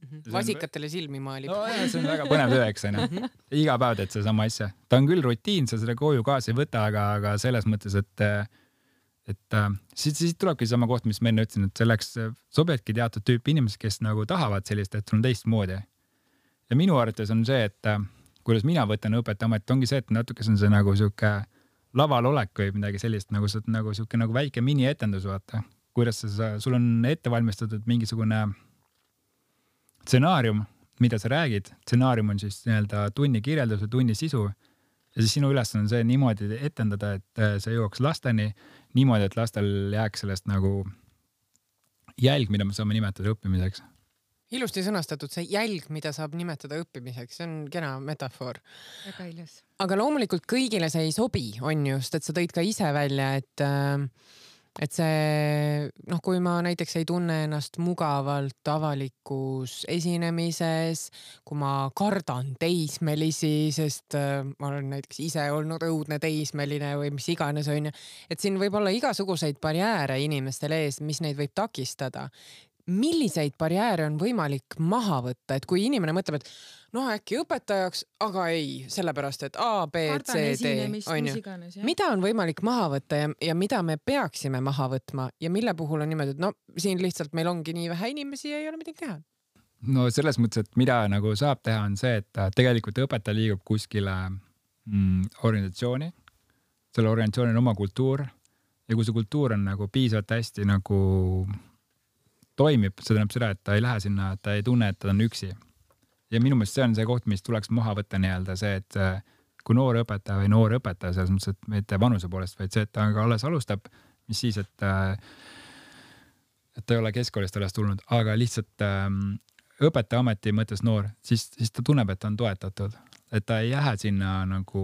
Mhm. vasikatele silmi maalib. nojah, see on väga põnev töö, eks onju. Mhm. iga päev teed sedasama asja. ta on küll rutiin, sa seda koju kaasa ei võta, aga, aga selles mõttes, et et äh, siit, siit tulebki seesama koht, mis ma enne ütlesin, et selleks sobivadki teatud tüüpi inimesed, kes nagu tahavad sellist, et sul on teistmoodi. ja minu arvates on see, et äh, kuidas mina võtan õpetaja ametit, ongi see, et natuke see on see nagu sihuke laval olek või midagi sellist nagu sa nagu sihuke nagu väike minietendus, vaata. kuidas sa, sul on ette valmistatud mingisugune stsenaarium, mida sa räägid, stsenaarium on siis nii-öelda tunni kirjeldus või tunni sisu. ja siis sinu ülesanne on see niimoodi etendada, et äh, see jõuaks lasteni niimoodi, et lastel jääks sellest nagu jälg, mida me saame nimetada õppimiseks ilusti sõnastatud, see jälg, mida saab nimetada õppimiseks, see on kena metafoor. väga ilus. aga loomulikult kõigile see ei sobi, on just, et sa tõid ka ise välja, et äh, et see noh, kui ma näiteks ei tunne ennast mugavalt avalikus esinemises, kui ma kardan teismelisi, sest äh, ma olen näiteks ise olnud õudne teismeline või mis iganes onju, et siin võib olla igasuguseid barjääre inimestel ees, mis neid võib takistada milliseid barjääre on võimalik maha võtta, et kui inimene mõtleb, et noh, äkki õpetajaks, aga ei, sellepärast et A, B, C, D onju. mida on võimalik maha võtta ja, ja mida me peaksime maha võtma ja mille puhul on niimoodi, et no siin lihtsalt meil ongi nii vähe inimesi ja ei ole midagi teha? no selles mõttes, et mida nagu saab teha, on see, et tegelikult õpetaja liigub kuskile mm, organisatsiooni, sellel organisatsioonil on oma kultuur ja kui see kultuur on nagu piisavalt hästi nagu toimib, see tähendab seda, et ta ei lähe sinna, ta ei tunne, et ta on üksi. ja minu meelest see on see koht, mis tuleks maha võtta nii-öelda see, et äh, kui noor õpetaja või noor õpetaja selles mõttes, et mitte vanuse poolest, vaid see, et ta ka alles alustab, mis siis, et äh, et ta ei ole keskkoolist alles tulnud, aga lihtsalt ähm, õpetaja ameti mõttes noor, siis, siis ta tunneb, et ta on toetatud, et ta ei lähe sinna nagu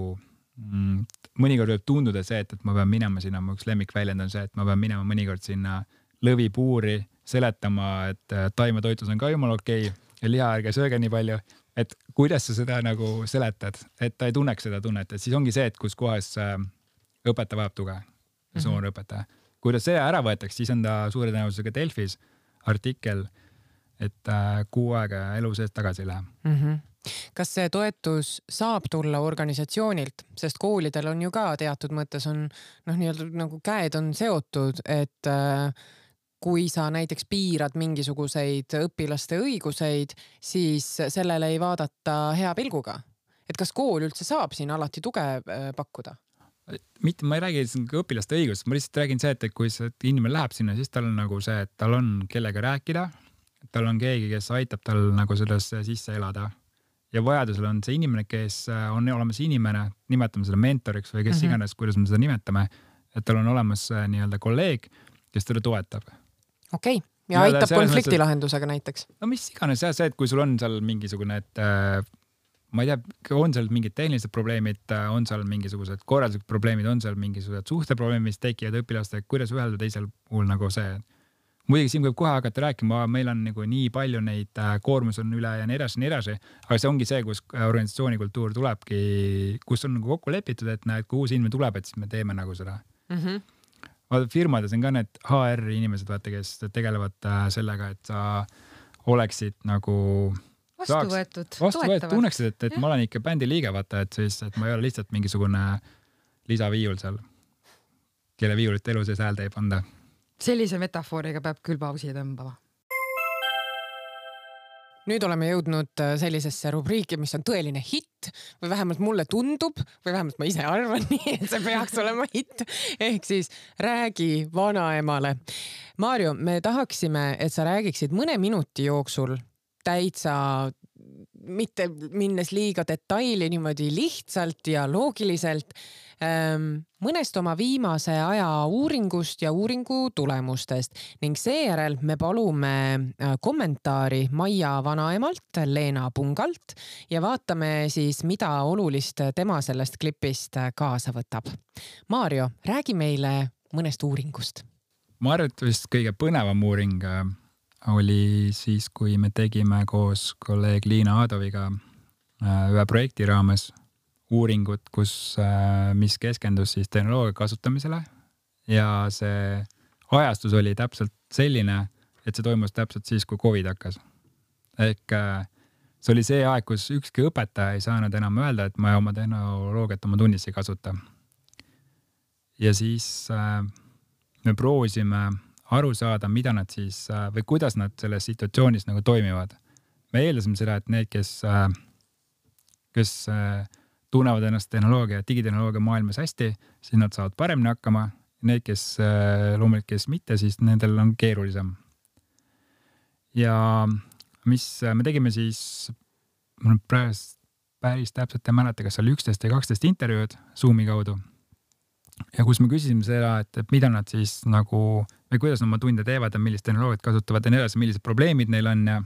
mm, mõnikord võib tunduda see, et, et ma pean minema sinna, mu üks lemmikväljend on see, et ma pean minema mõnikord sinna lõvipuuri seletama, et taimetoitlus on ka jumala okei okay, ja liha ärge sööge nii palju. et kuidas sa seda nagu seletad, et ta ei tunneks seda tunnet, et siis ongi see, et kus kohas äh, õpetaja vajab tuge, noor mhm. õpetaja. kui ta see ära võetakse, siis on ta suure tõenäosusega Delfis artikkel, et äh, kuu aega elu seest tagasi ei lähe mm. -hmm kas see toetus saab tulla organisatsioonilt, sest koolidel on ju ka teatud mõttes on noh, nii-öelda nagu käed on seotud, et äh, kui sa näiteks piirad mingisuguseid õpilaste õiguseid, siis sellele ei vaadata hea pilguga. et kas kool üldse saab siin alati tuge äh, pakkuda? mitte, ma ei räägi siin õpilaste õigusest, ma lihtsalt räägin see, et kui see inimene läheb sinna, siis tal on nagu see, et tal on kellega rääkida. tal on keegi, kes aitab tal nagu sellesse sisse elada. ja vajadusel on see inimene, kes äh, on olemas inimene, nimetame seda mentoriks või kes mm -hmm. iganes, kuidas me seda nimetame, et tal on olemas äh, nii-öelda kolleeg, kes teda toetab. Okei okay., ja aitab konflikti mõttes, lahendusega näiteks? no mis iganes jah, see, et kui sul on seal mingisugune, et äh, ma ei tea, on seal mingid tehnilised probleemid, äh, on seal mingisugused korralduslikud probleemid, on seal mingisugused suhteprobleemid, mis tekivad õpilastega, kuidas ühel või teisel puhul nagu see muidugi siin võib kohe hakata rääkima, meil on nagu nii palju neid äh,, koormus on üle ja nii edasi, nii edasi, aga see ongi see, kus organisatsiooni kultuur tulebki, kus on nagu kokku lepitud, et näed, kui uus inimene tuleb, et siis me teeme nagu seda mm. -hmm. Firmades on ka need HR inimesed, vaata, kes tegelevad äh, sellega, et sa oleksid nagu vastu võetud, vastu võetud, tunneksid, et, et ja. ma olen ikka bändi liige, vaata, et siis, et ma ei ole lihtsalt mingisugune lisaviiul seal, kelle viiulit elu sees häälda ei panda. Sellise metafooriga peab küll pausi tõmbama nüüd oleme jõudnud äh, sellisesse rubriiki, mis on tõeline hitt või vähemalt mulle tundub või vähemalt ma ise arvan nii, et see peaks olema hitt. ehk siis räägi vanaemale. Maarjo, me tahaksime, et sa räägiksid mõne minuti jooksul täitsa mitte minnes liiga detaili niimoodi lihtsalt ja loogiliselt Ehm, mõnest oma viimase aja uuringust ja uuringu tulemustest ning seejärel me palume äh, kommentaari Maia vanaemalt Leena Pungalt ja vaatame siis, mida olulist tema sellest klipist äh, kaasa võtab. Maarjo, räägi meile mõnest uuringust. ma arvan, et vist kõige põnevam uuring äh, oli siis, kui me tegime koos kolleeg Liina Aadoviga ühe projekti raames uuringut, kus, äh, mis keskendus siis tehnoloogia kasutamisele ja see ajastus oli täpselt selline, et see toimus täpselt siis, kui Covid hakkas. ehk äh, see oli see aeg, kus ükski õpetaja ei saanud enam öelda, et ma oma tehnoloogiat oma tunnis ei kasuta. ja siis äh, me proovisime aru saada, mida nad siis või kuidas nad selles situatsioonis nagu toimivad. me eeldasime seda, et need, kes, kes tunnevad ennast tehnoloogia, digitehnoloogia maailmas hästi, siis nad saavad paremini hakkama. Need, kes äh, loomulikult, kes mitte, siis nendel on keerulisem. ja mis äh, me tegime siis, nüüd praegu päris täpselt ei mäleta, kas oli üksteist või kaksteist intervjuud Zoomi kaudu. Ja kus me küsisime seda, et, et mida nad siis nagu või kuidas nad oma tunde teevad ja millist tehnoloogiat kasutavad ja nii edasi, millised probleemid neil on ja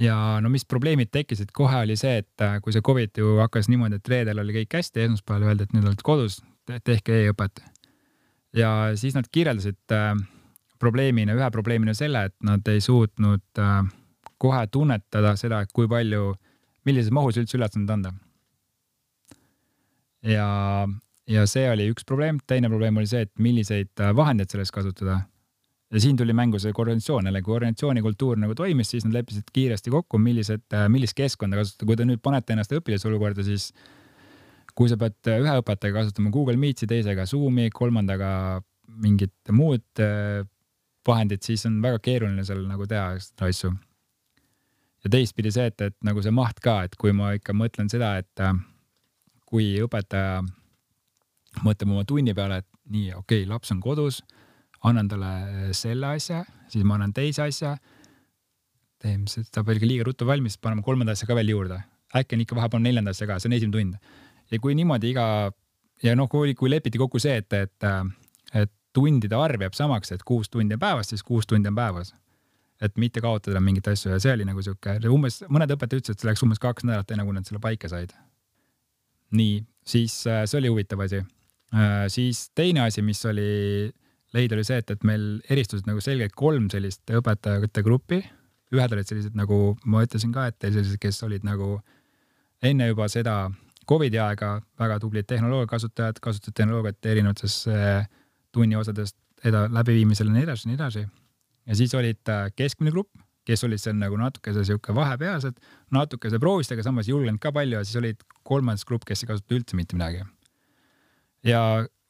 ja no mis probleemid tekkisid kohe oli see, et äh, kui see Covid ju hakkas niimoodi, et reedel oli kõik hästi, esmaspäeval öeldi, et nüüd olete kodus, tehke e-õpet. ja siis nad kirjeldasid äh, probleemina, ühe probleemina selle, et nad ei suutnud äh, kohe tunnetada seda, kui palju, millises mahus üldse ülesandeid anda. ja, ja see oli üks probleem, teine probleem oli see, et milliseid äh, vahendeid selleks kasutada. Ja siin tuli mängu see koordinatsioon. Jälle, kui organisatsioonikultuur nagu toimis, siis nad leppisid kiiresti kokku, millised, äh, millist keskkonda kasutada, kui te nüüd panete ennast õpilase olukorda, siis kui sa pead äh, ühe õpetajaga kasutama Google Meetsi, teisega Zoomi, kolmandaga mingit muud vahendit, siis on väga keeruline seal nagu teha asju. ja teistpidi see, et, et nagu see maht ka, et kui ma ikka mõtlen seda, et kui õpetaja mõtleb oma tunni peale, et nii, okei okay,, laps on kodus annan talle selle asja, siis ma annan teise asja. teeme seda veel liiga ruttu valmis, paneme kolmanda asja ka veel juurde. äkki on ikka vahepeal neljanda asja ka, see on esimene tund. ja kui niimoodi iga ja noh, kui, kui lepiti kokku see, et, et, et tundide arv jääb samaks, et kuus tundi on päevas, siis kuus tundi on päevas. et mitte kaotada mingeid asju ja see oli nagu sihuke, umbes mõned õpetajad ütlesid, et see läks umbes kaks nädalat, enne kui nad selle paika said. nii, siis äh, see oli huvitav asi. Äh, siis teine asi, mis oli leida, oli see, et, et meil eristusid nagu selgelt kolm sellist õpetajate gruppi. ühed olid sellised nagu ma ütlesin ka, et sellised, kes olid nagu enne juba seda Covidi aega väga tublid tehnoloogia kasutajad, kasutasid tehnoloogiat erinevates äh, tunniosadest eda-, läbiviimisel ja nii edasi, nii edasi. ja siis olid äh, keskmine grupp, kes olid seal nagu natukese sihuke vahepealsed, natukese proovisid, aga samas julgenud ka palju ja siis olid kolmas grupp, kes ei kasutanud üldse mitte midagi. Ja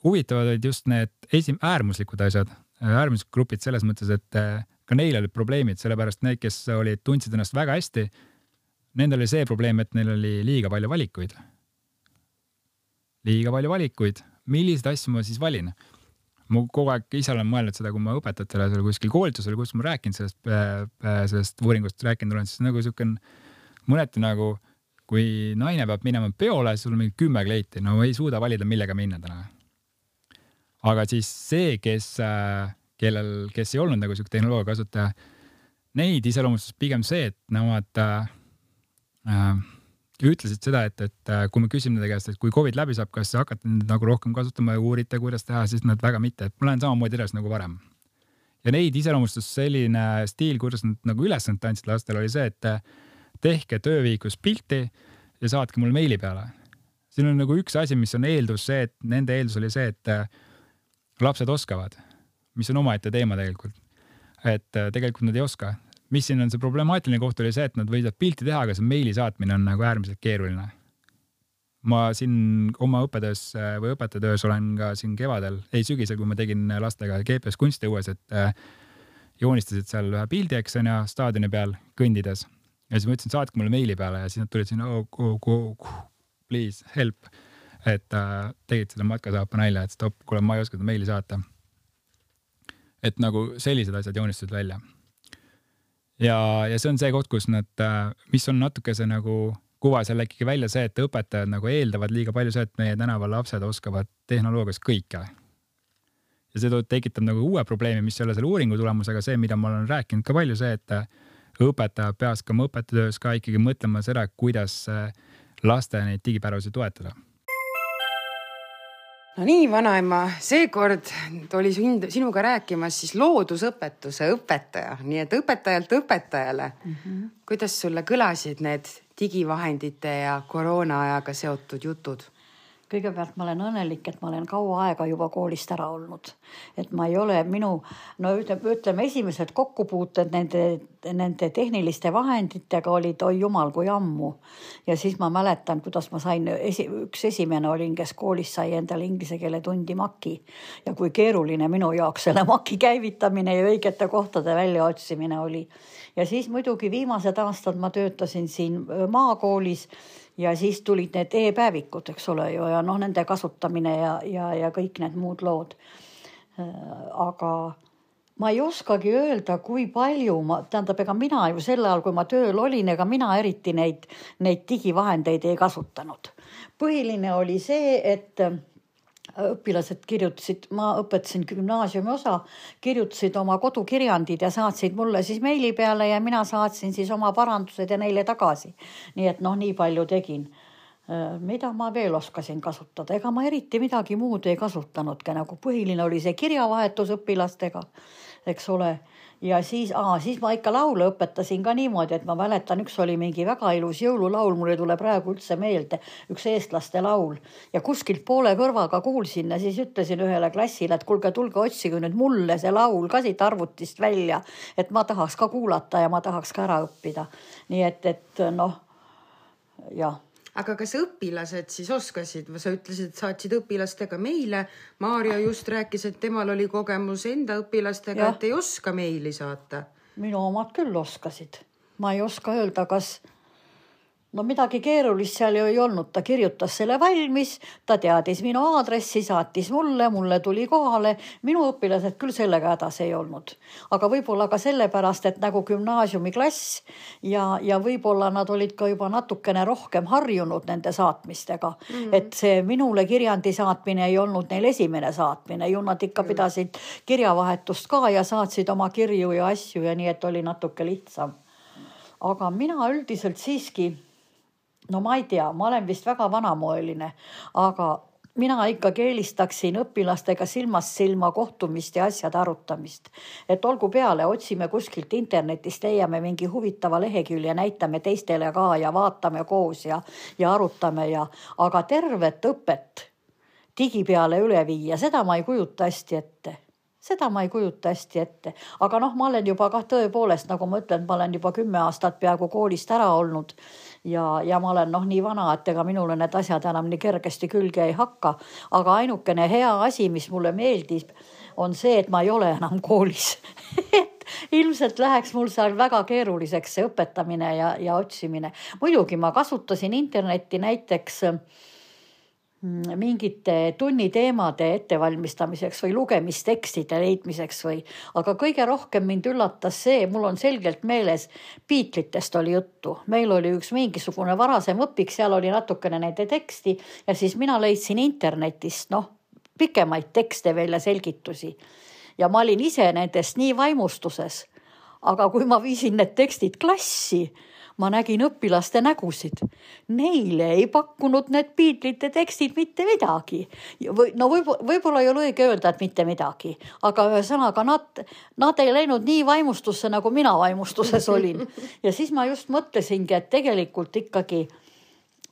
huvitavad olid just need esim-, äärmuslikud asjad, äärmuslikud grupid selles mõttes, et eh, ka neil olid probleemid, sellepärast need, kes olid, tundsid ennast väga hästi, nendel oli see probleem, et neil oli liiga palju valikuid. liiga palju valikuid, milliseid asju ma siis valin? ma kogu aeg ise olen mõelnud seda, kui ma õpetajatele seal kuskil koolitusel, kus ma rääkinud sellest, sellest uuringust rääkinud olen, siis nagu siuke mõneti nagu, kui naine peab minema peole, sul on mingi kümme kleiti, no ei suuda valida, millega minna täna. aga siis see, kes, äh, kellel, kes ei olnud nagu sihuke tehnoloogia kasutaja, neid iseloomustas pigem see, et nemad äh, äh, ütlesid seda, et, et äh, kui me küsime nende käest, et kui Covid läbi saab, kas nüüd nagu rohkem kasutama ja uurite, kuidas teha, siis nad väga mitte, et ma lähen samamoodi edasi nagu varem. ja neid iseloomustas selline stiil, kuidas nad nagu ülesannet andsid lastele, oli see, et tehke töövihikus pilti ja saatke mulle meili peale. siin on nagu üks asi, mis on eeldus see, et nende eeldus oli see, et äh, lapsed oskavad, mis on omaette teema tegelikult. et tegelikult nad ei oska, mis siin on see problemaatiline koht oli see, et nad võivad pilti teha, aga see meili saatmine on nagu äärmiselt keeruline. ma siin oma õppetöös või õpetajatöös olen ka siin kevadel, ei sügisel, kui ma tegin lastega GPS kunstiõues, et äh, joonistasid seal ühe pildi, eks on ju, staadioni peal kõndides. Ja siis ma ütlesin, saatke mulle meili peale ja siis nad tulid sinna oh, oh, oh, please help. et äh, tegid seda matkasaapa nalja, et stopp, kuule, ma ei oska seda meili saata. et nagu sellised asjad joonistasid välja ja, ja see on see koht, kus nad, äh, mis on natukese nagu kuvas jälle ikkagi välja see, et õpetajad nagu eeldavad liiga palju see, et meie tänaval lapsed oskavad tehnoloogias kõike. ja see tekitab nagu uue probleemi, mis ei ole selle uuringu tulemus, aga see, mida ma olen rääkinud ka palju, see, et õpetaja peaks ka oma õppetöös ka ikkagi mõtlema seda, kuidas äh, laste neid digipäravusi toetada no nii, vanaema, seekord oli sind, sinuga rääkimas siis loodusõpetuse õpetaja, nii et õpetajalt õpetajale mm. -hmm. kuidas sulle kõlasid need digivahendite ja koroonaajaga seotud jutud? Kõigepealt ma olen õnnelik, et ma olen kaua aega juba koolist ära olnud. et ma ei ole minu, no ütleme, ütleme esimesed kokkupuuted nende, nende tehniliste vahenditega olid oi jumal kui ammu. ja siis ma mäletan, kuidas ma sain esi, üks esimene olin, kes koolis sai endale inglise keele tundi maki. ja kui keeruline minu jaoks selle maki käivitamine ja õigete kohtade väljaotsimine oli. ja siis muidugi viimased aastad ma töötasin siin maakoolis ja siis tulid need e-päevikud, eks ole ju, ja noh, nende kasutamine ja, ja, ja kõik need muud lood. Äh, aga ma ei oskagi öelda, kui palju ma, tähendab, ega mina ju sel ajal, kui ma tööl olin, ega mina eriti neid, neid digivahendeid ei kasutanud. põhiline oli see, et õpilased kirjutasid, ma õpetasin gümnaasiumi osa, kirjutasid oma kodukirjandid ja saatsid mulle siis meili peale ja mina saatsin siis oma parandused ja neile tagasi. nii et noh, nii palju tegin. Äh, mida ma veel oskasin kasutada, ega ma eriti midagi muud ei kasutanudki, nagu põhiline oli see kirjavahetus õpilastega, eks ole. Ja siis, siis ma ikka laule õpetasin ka niimoodi, et ma mäletan, üks oli mingi väga ilus jõululaul, mul ei tule praegu üldse meelde, üks eestlaste laul. Ja kuskilt poole kõrvaga kuulsin ja siis ütlesin ühele klassile, et kuulge, tulge otsige nüüd mulle see laul ka siit arvutist välja, et ma tahaks ka kuulata ja ma tahaks ka ära õppida. nii et, et noh, jah aga kas õpilased siis oskasid, sa ütlesid, saatsid õpilastega meile. Maarja just rääkis, et temal oli kogemus enda õpilastega, et ei oska meili saata. minu omad küll oskasid, ma ei oska öelda, kas no midagi keerulist seal ju ei olnud, ta kirjutas selle valmis, ta teadis minu aadressi, saatis mulle, mulle tuli kohale. minu õpilased küll sellega hädas ei olnud, aga võib-olla ka sellepärast, et nagu gümnaasiumiklass ja, ja võib-olla nad olid ka juba natukene rohkem harjunud nende saatmistega mm. -hmm. et see minule kirjandi saatmine ei olnud neil esimene saatmine, ju nad ikka mm pidasid kirjavahetust ka ja saatsid oma kirju ja asju ja nii, et oli natuke lihtsam. aga mina üldiselt siiski no ma ei tea, ma olen vist väga vanamoeline, aga mina ikkagi eelistaksin õpilastega silmast silma kohtumist ja asjade arutamist. et olgu peale, otsime kuskilt internetist, leiame mingi huvitava lehekülje, näitame teistele ka ja vaatame koos ja, ja arutame ja, aga tervet õpet digi peale üle viia, seda ma ei kujuta hästi ette. Seda ma ei kujuta hästi ette, aga noh, ma olen juba kah tõepoolest, nagu ma ütlen, ma olen juba kümme aastat peaaegu koolist ära olnud ja, ja ma olen noh, nii vana, et ega minule need asjad enam nii kergesti külge ei hakka. aga ainukene hea asi, mis mulle meeldib, on see, et ma ei ole enam koolis et ilmselt läheks mul seal väga keeruliseks see õpetamine ja, ja otsimine. muidugi ma kasutasin internetti näiteks mm, mingite tunniteemade ettevalmistamiseks või lugemistekstide leidmiseks või, aga kõige rohkem mind üllatas see, mul on selgelt meeles, Beatlitest oli juttu, meil oli üks mingisugune varasem õpik, seal oli natukene nende teksti ja siis mina leidsin internetist noh, pikemaid tekste veel ja selgitusi. ja ma olin ise nendest nii vaimustuses. aga kui ma viisin need tekstid klassi ma nägin õpilaste nägusid. Neile ei pakkunud need Beatlesite tekstid mitte midagi. või no võib-olla, võib-olla ei ole õige öelda, et mitte midagi, aga ühesõnaga nad, nad ei läinud nii vaimustusse, nagu mina vaimustuses olin. ja siis ma just mõtlesingi, et tegelikult ikkagi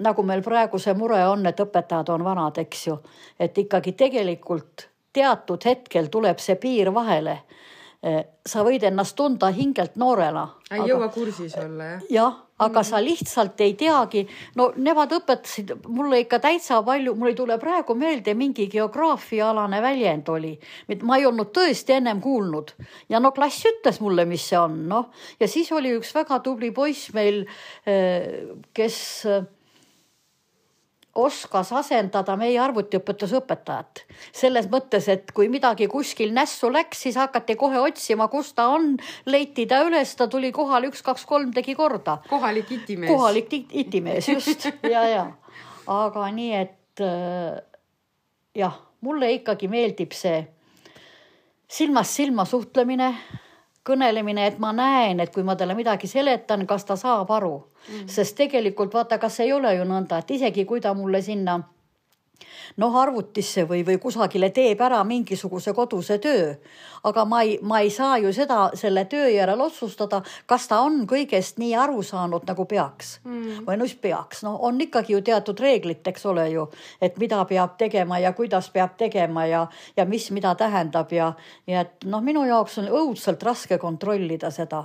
nagu meil praegu see mure on, et õpetajad on vanad, eks ju, et ikkagi tegelikult teatud hetkel tuleb see piir vahele sa võid ennast tunda hingelt noorena. ei jõua kursis olla jah? jah, aga sa lihtsalt ei teagi, no nemad õpetasid mulle ikka täitsa palju, mul ei tule praegu meelde, mingi geograafiaalane väljend oli, ma ei olnud tõesti ennem kuulnud ja no klass ütles mulle, mis see on, noh ja siis oli üks väga tubli poiss meil, eh, kes oskas asendada meie arvutiõpetuse õpetajat. selles mõttes, et kui midagi kuskil nässu läks, siis hakati kohe otsima, kus ta on, leiti ta üles, ta tuli kohale, üks, kaks, kolm tegi korda. kohalik itimees. kohalik itimees, just ja, ja aga nii, et äh, jah, mulle ikkagi meeldib see silmast silma suhtlemine kõnelemine, et ma näen, et kui ma talle midagi seletan, kas ta saab aru mm. -hmm. sest tegelikult vaata, kas ei ole ju nõnda, et isegi kui ta mulle sinna noh, arvutisse või, või kusagile teeb ära mingisuguse koduse töö. aga ma ei, ma ei saa ju seda selle töö järel otsustada, kas ta on kõigest nii aru saanud, nagu peaks mm. või no mis peaks, no on ikkagi ju teatud reeglid, eks ole ju, et mida peab tegema ja kuidas peab tegema ja, ja mis mida tähendab ja, ja et noh, minu jaoks on õudselt raske kontrollida seda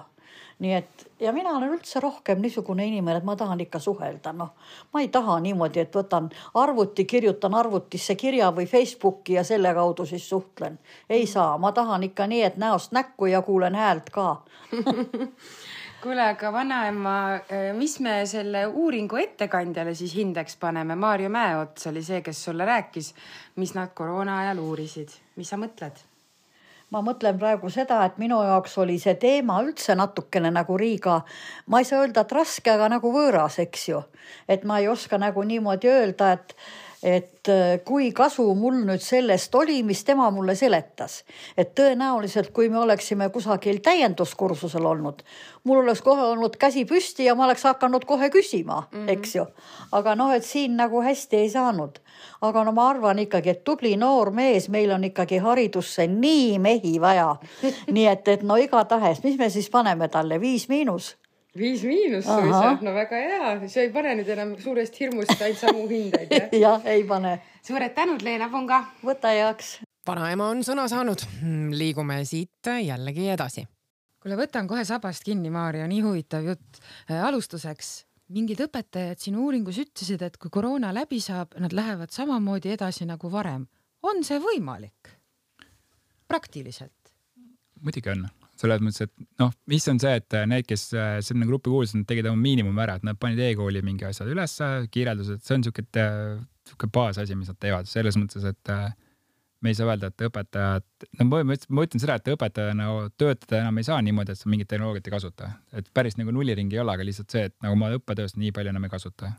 nii et ja mina olen üldse rohkem niisugune inimene, et ma tahan ikka suhelda, noh, ma ei taha niimoodi, et võtan arvuti, kirjutan arvutisse kirja või Facebooki ja selle kaudu siis suhtlen. ei saa, ma tahan ikka nii, et näost näkku ja kuulen häält ka kuule, aga vanaema, mis me selle uuringu ettekandjale siis hindeks paneme? Maarjo Mäeots oli see, kes sulle rääkis, mis nad koroona ajal uurisid, mis sa mõtled? Ma mõtlen praegu seda, et minu jaoks oli see teema üldse natukene nagu liiga, ma ei saa öelda, et raske, aga nagu võõras, eks ju. et ma ei oska nagu niimoodi öelda, et et äh, kui kasu mul nüüd sellest oli, mis tema mulle seletas. et tõenäoliselt, kui me oleksime kusagil täienduskursusel olnud, mul oleks kohe olnud käsi püsti ja ma oleks hakanud kohe küsima mm, -hmm. eks ju. aga noh, et siin nagu hästi ei saanud. aga no ma arvan ikkagi, et tubli noor mees, meil on ikkagi haridusse nii mehi vaja. nii et, et no igatahes, mis me siis paneme talle, viis miinus viis miinus suisa, no väga hea, sa ei pane nüüd enam suurest hirmust ainult samu hindeid jah? jah, ei pane. suured tänud, Leena Punga. võta heaks. vanaema on sõna saanud. Hmm, liigume siit jällegi edasi. kuule, võtan kohe sabast kinni, Maarja, nii huvitav jutt. Äh, alustuseks, mingid õpetajad siin uuringus ütlesid, et kui koroona läbi saab, nad lähevad samamoodi edasi nagu varem. on see võimalik? praktiliselt? muidugi on selles mõttes, et noh, mis on see, et need, kes äh, sinna gruppi kuulusid, nad tegid oma miinimumi ära, et nad panid e-kooli mingi asjad ülesse, kirjeldused, see on siuke, siuke baasasi, mis nad teevad. Selles mõttes, et äh, me ei saa öelda, et õpetajad, no ma, ma ütlen seda, et õpetajana no, töötada enam ei saa niimoodi, et sa mingit tehnoloogiat ei kasuta, et päris nagu nulliringi ei ole, aga lihtsalt see, et nagu ma õppetöös nii palju enam ei kasuta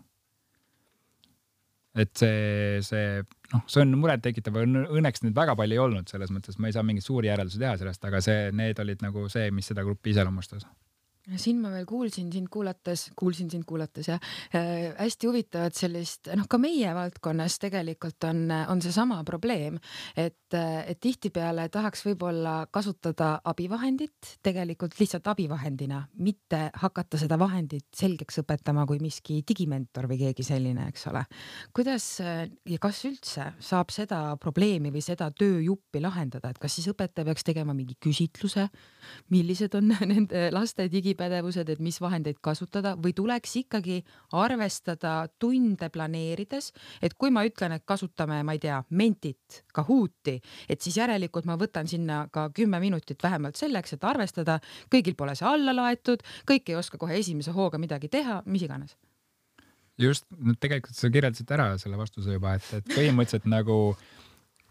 et see, see noh, see on murettekitav, õnneks neid väga palju ei olnud, selles mõttes ma ei saa mingeid suuri järeldusi teha sellest, aga see, need olid nagu see, mis seda gruppi iseloomustas siin ma veel kuulsin sind kuulates, kuulsin sind kuulates jah äh,, hästi huvitavat sellist, noh, ka meie valdkonnas tegelikult on, on seesama probleem, et, et tihtipeale tahaks võib-olla kasutada abivahendit tegelikult lihtsalt abivahendina, mitte hakata seda vahendit selgeks õpetama kui miski digimentor või keegi selline, eks ole. kuidas ja kas üldse saab seda probleemi või seda tööjuppi lahendada, et kas siis õpetaja peaks tegema mingi küsitluse, millised on nende laste digi digipädevused, et mis vahendeid kasutada või tuleks ikkagi arvestada tunde planeerides, et kui ma ütlen, et kasutame, ma ei tea, Mentit, Kahooti, et siis järelikult ma võtan sinna ka kümme minutit vähemalt selleks, et arvestada, kõigil pole see alla laetud, kõik ei oska kohe esimese hooga midagi teha, mis iganes. Just, no tegelikult sa kirjeldasid ära selle vastuse juba, et, et põhimõtteliselt nagu,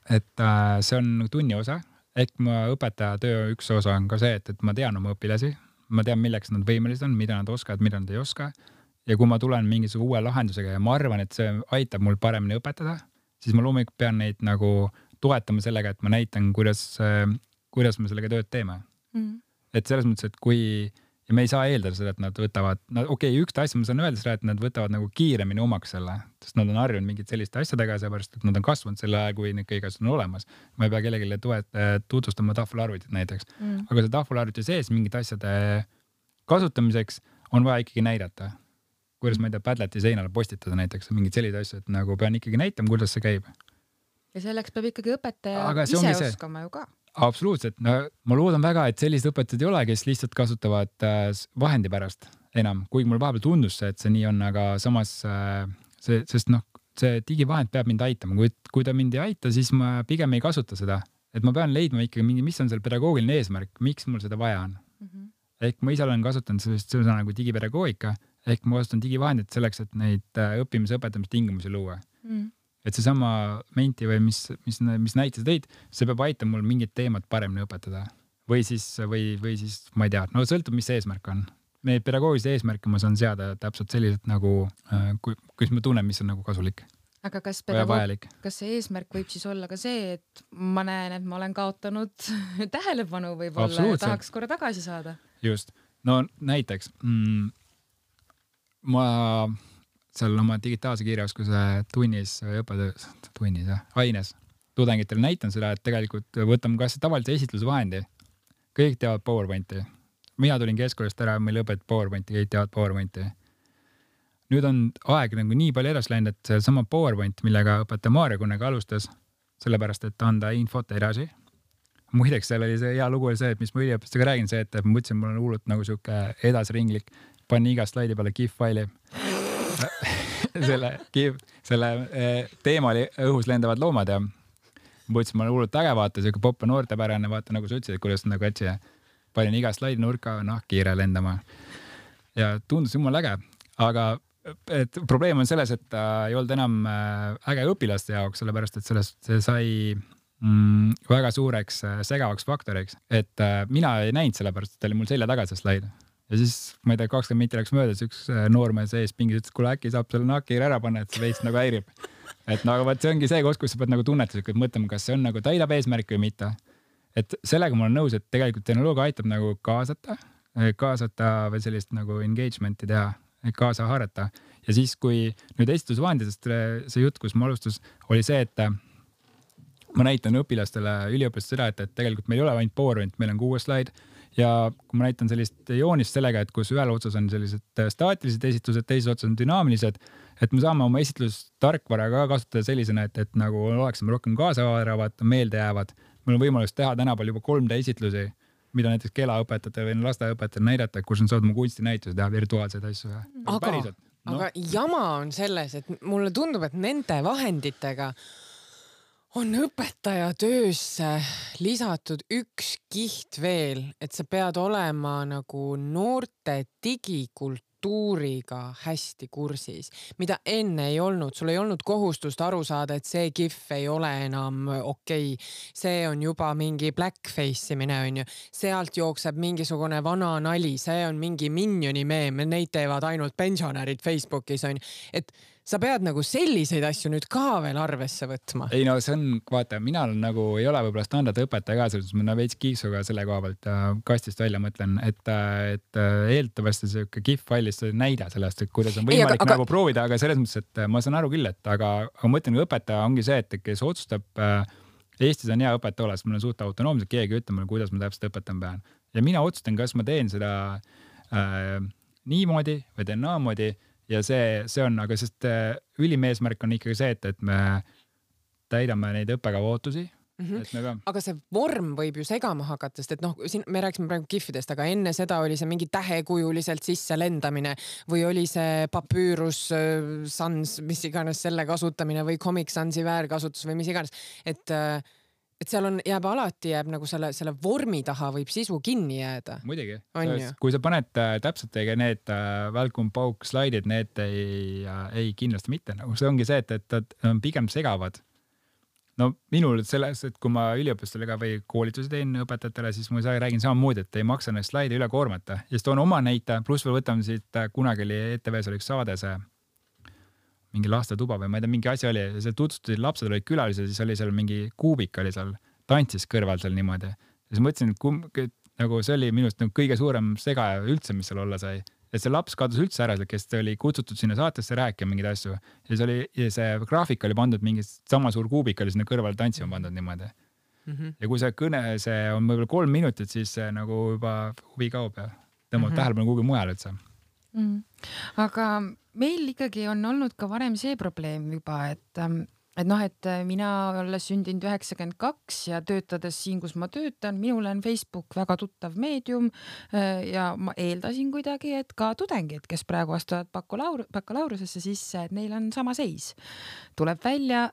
et äh, see on tunni osa, ehk ma õpetaja töö üks osa on ka see, et, et ma tean oma õpilasi, ma tean, milleks nad võimelised on, mida nad oskavad, mida nad ei oska. ja kui ma tulen mingisuguse uue lahendusega ja ma arvan, et see aitab mul paremini õpetada, siis ma loomulikult pean neid nagu toetama sellega, et ma näitan, kuidas, kuidas me sellega tööd teeme mm.. et selles mõttes, et kui ja me ei saa eeldada seda, et nad võtavad, no okei okay,, üks asja ma saan öelda seda, et nad võtavad nagu kiiremini omaks selle, sest nad on harjunud mingite selliste asjadega, seepärast et nad on kasvanud sel ajal, kui need kõik asjad on olemas. ma ei pea kellelegi tuet-, tutvustama tahvelarvutit näiteks mm., aga see tahvelarvuti sees mingite asjade kasutamiseks on vaja ikkagi näidata. kuidas ma ei tea, Padleti seinale postitada näiteks mingeid selliseid asju, et nagu pean ikkagi näitama, kuidas see käib. ja selleks peab ikkagi õpetaja ise oskama ju ka absoluutselt, no ma loodan väga, et sellised õpetajad ei ole, kes lihtsalt kasutavad äh, vahendi pärast enam, kuigi mulle vahepeal tundus see, et see nii on, aga samas äh, see, sest noh, see digivahend peab mind aitama, kui, kui ta mind ei aita, siis ma pigem ei kasuta seda, et ma pean leidma ikkagi mingi, mis on seal pedagoogiline eesmärk, miks mul seda vaja on mm. -hmm. ehk ma ise olen kasutanud sellist sõna nagu digipedagoogika ehk ma kasutan digivahendit selleks, et neid äh, õppimise, õpetamise tingimusi luua mm. -hmm et seesama Menti või mis, mis, mis näite sa tõid, see peab aitama mul mingit teemat paremini õpetada või siis, või, või siis ma ei tea, no sõltub, mis eesmärk on. Neid pedagoogilisi eesmärke ma saan seada täpselt selliselt nagu, äh, kui, kuidas ma tunnen, mis on nagu kasulik aga kas pedagoog, kas see eesmärk võib siis olla ka see, et ma näen, et ma olen kaotanud tähelepanu võib-olla ja tahaks korra tagasi saada? just, no näiteks mm, ma seal oma digitaalse kirjaoskuse tunnis või õppetöös, tunnis jah, aines tudengitele näitan seda, et tegelikult võtame kas tavalise esitlusvahendi. kõik teavad PowerPointi. mina tulin keskkoolist ära, meil õpetati PowerPointi, kõik teavad PowerPointi. nüüd on aeg nagu nii palju edasi läinud, et seesama PowerPoint, millega õpetaja Maarja Kunnega alustas, sellepärast et anda infot edasi. muideks, seal oli see hea lugu oli see, et mis ma üliõpilastega räägin, see, et ma mõtlesin, mul on hullult nagu sihuke edasiringlik, panin iga slaidi peale GIF faili selle, selle eh, teema oli õhus lendavad loomad ja mõtlesin, ma olen hullult äge, vaata siuke popp ja noortepärane, vaata nagu sa ütlesid, kuidas nagu ätsi panin iga slaidi nurka nahkhiire lendama. ja tundus jumala äge, aga et probleem on selles, et ta ei olnud enam äh, äge õpilaste jaoks, sellepärast et sellest, see sai mm, väga suureks äh, segavaks faktoriks, et mina ei näinud, sellepärast et ta oli mul selja taga see slaid ja siis ma ei tea, kakskümmend minti läks mööda, siis üks äh, noormees ees pingis ütles, kuule äkki saab selle naki ära panna, et see veits nagu häirib. et no aga vot see ongi see koht, kus sa pead nagu tunnetuslikult mõtlema, kas see on nagu täidab eesmärki või mitte. et sellega ma olen nõus, et tegelikult tehnoloogia aitab nagu kaasata, äh, kaasata või sellist nagu engagement'i teha, kaasa haarata ja siis, kui nüüd esitlusvahenditest see jutt, kus ma alustus, oli see, et äh, ma näitan õpilastele, üliõpilastele seda, et, et tegelikult meil ei ole ainult PowerPoint, meil on kuues slaid ja kui ma näitan sellist joonist sellega, et kus ühel otsas on sellised äh, staatilised esitlused, teises otsas on dünaamilised, et me saame oma esitlustarkvara ka kasutada sellisena, et, et nagu oleksime rohkem kaasahaaravad, meeldejäävad. meil on võimalus teha tänapäeval juba 3D esitlusi, mida näiteks keelaõpetajatele või lasteaiaõpetajatele näidata, kus nad saavad oma kunstinäitusi teha, virtuaalseid asju. aga, no. aga jama on selles, et mulle tundub, et nende vahenditega on õpetaja töösse lisatud üks kiht veel, et sa pead olema nagu noorte digikultuuriga hästi kursis, mida enne ei olnud, sul ei olnud kohustust aru saada, et see kihv ei ole enam okei. Okay.. see on juba mingi blackface imine onju, sealt jookseb mingisugune vana nali, see on mingi Minioni meem, neid teevad ainult pensionärid Facebookis onju, et sa pead nagu selliseid asju nüüd ka veel arvesse võtma. ei no see on, vaata, mina olen nagu, ei ole võib-olla standardõpetaja ka, selles mõttes ma veits kiiksuga selle koha pealt äh, kastist välja mõtlen, et, äh, et äh, eeldatavasti sihuke GIF failis näide sellest, et kuidas on võimalik ei, aga, nagu aga... proovida, aga selles mõttes, et ma saan aru küll, et aga, aga ma mõtlen, õpetaja ongi see, et kes otsustab äh, Eestis on hea õpetaja olemas, mul on suht autonoomselt, keegi ei ütle mulle, kuidas ma täpselt õpetama pean ja mina otsustan, kas ma teen seda äh, niimoodi või teen naamoodi ja see, see on, aga sest äh, ülim eesmärk on ikkagi see, et, et me täidame neid õppekava ootusi Mm -hmm. Peame... aga see vorm võib ju segama hakata, sest et noh, siin me rääkisime praegu kihvidest, aga enne seda oli see mingi tähekujuliselt sisse lendamine või oli see papüürus äh, sans, mis iganes selle kasutamine või Comic Sansi väärkasutus või mis iganes, et äh, et seal on, jääb alati jääb nagu selle, selle vormi taha võib sisu kinni jääda. muidugi, kui sa paned äh, täpselt õige need äh, välkum pauk slaidid, need ei äh,, ei kindlasti mitte, nagu see ongi see, et, et nad on pigem segavad. no minul selles, et kui ma üliõpilastele ka või koolitusi teen õpetajatele, siis ma räägin samamoodi, et ei maksa neid slaide üle koormata ja siis toon oma näite, pluss veel võtame siit äh, kunagi oli ETV-s oli üks saade see mingi lastetuba või ma ei tea, mingi asi oli seal tutvustasid, lapsed olid külalised, siis oli seal mingi kuubik oli seal, tantsis kõrval seal niimoodi. ja siis mõtlesin, et kumb, nagu see oli minu arust nagu kõige suurem segaja üldse, mis seal olla sai. et see laps kadus üldse ära, kes oli kutsutud sinna saatesse rääkima mingeid asju ja siis oli, ja see graafik oli pandud mingi sama suur kuubik oli sinna kõrvale tantsima pandud niimoodi. Mm -hmm. ja kui see kõne, see on võib-olla kolm minutit, siis see nagu juba huvi kaob ja tõmbab mm. -hmm. tähelepanu kuhugi mujale üldse. mm.. aga meil ikkagi on olnud ka varem see probleem juba, et, et noh, et mina olles sündinud üheksakümmend kaks ja töötades siin, kus ma töötan, minule on Facebook väga tuttav meedium äh, ja ma eeldasin kuidagi, et ka tudengid, kes praegu astuvad bakalaur-, bakalaureusesse sisse, et neil on sama seis. tuleb välja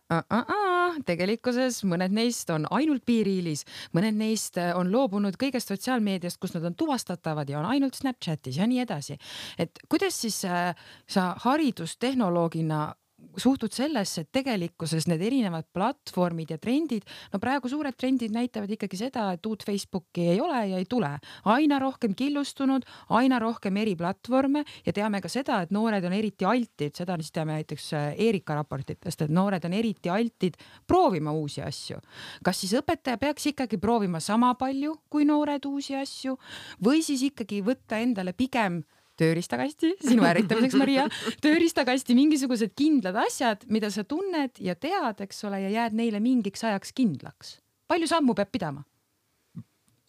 tegelikkuses mõned neist on ainult piiriilis, mõned neist äh, on loobunud kõigest sotsiaalmeediast, kus nad on tuvastatavad ja on ainult Snapchatis ja nii edasi. et kuidas siis äh, sa haridustehnoloogina suhtud sellesse, et tegelikkuses need erinevad platvormid ja trendid, no praegu suured trendid näitavad ikkagi seda, et uut Facebooki ei ole ja ei tule, aina rohkem killustunud, aina rohkem eri platvorme ja teame ka seda, et noored on eriti altid, seda siis teame näiteks äh, Erika raportitest, et noored on eriti altid proovima uusi asju. kas siis õpetaja peaks ikkagi proovima sama palju kui noored uusi asju või siis ikkagi võtta endale pigem tööriistakasti, sinu ärritamiseks, Maria, tööriistakasti mingisugused kindlad asjad, mida sa tunned ja tead, eks ole, ja jääd neile mingiks ajaks kindlaks. palju sammu peab pidama?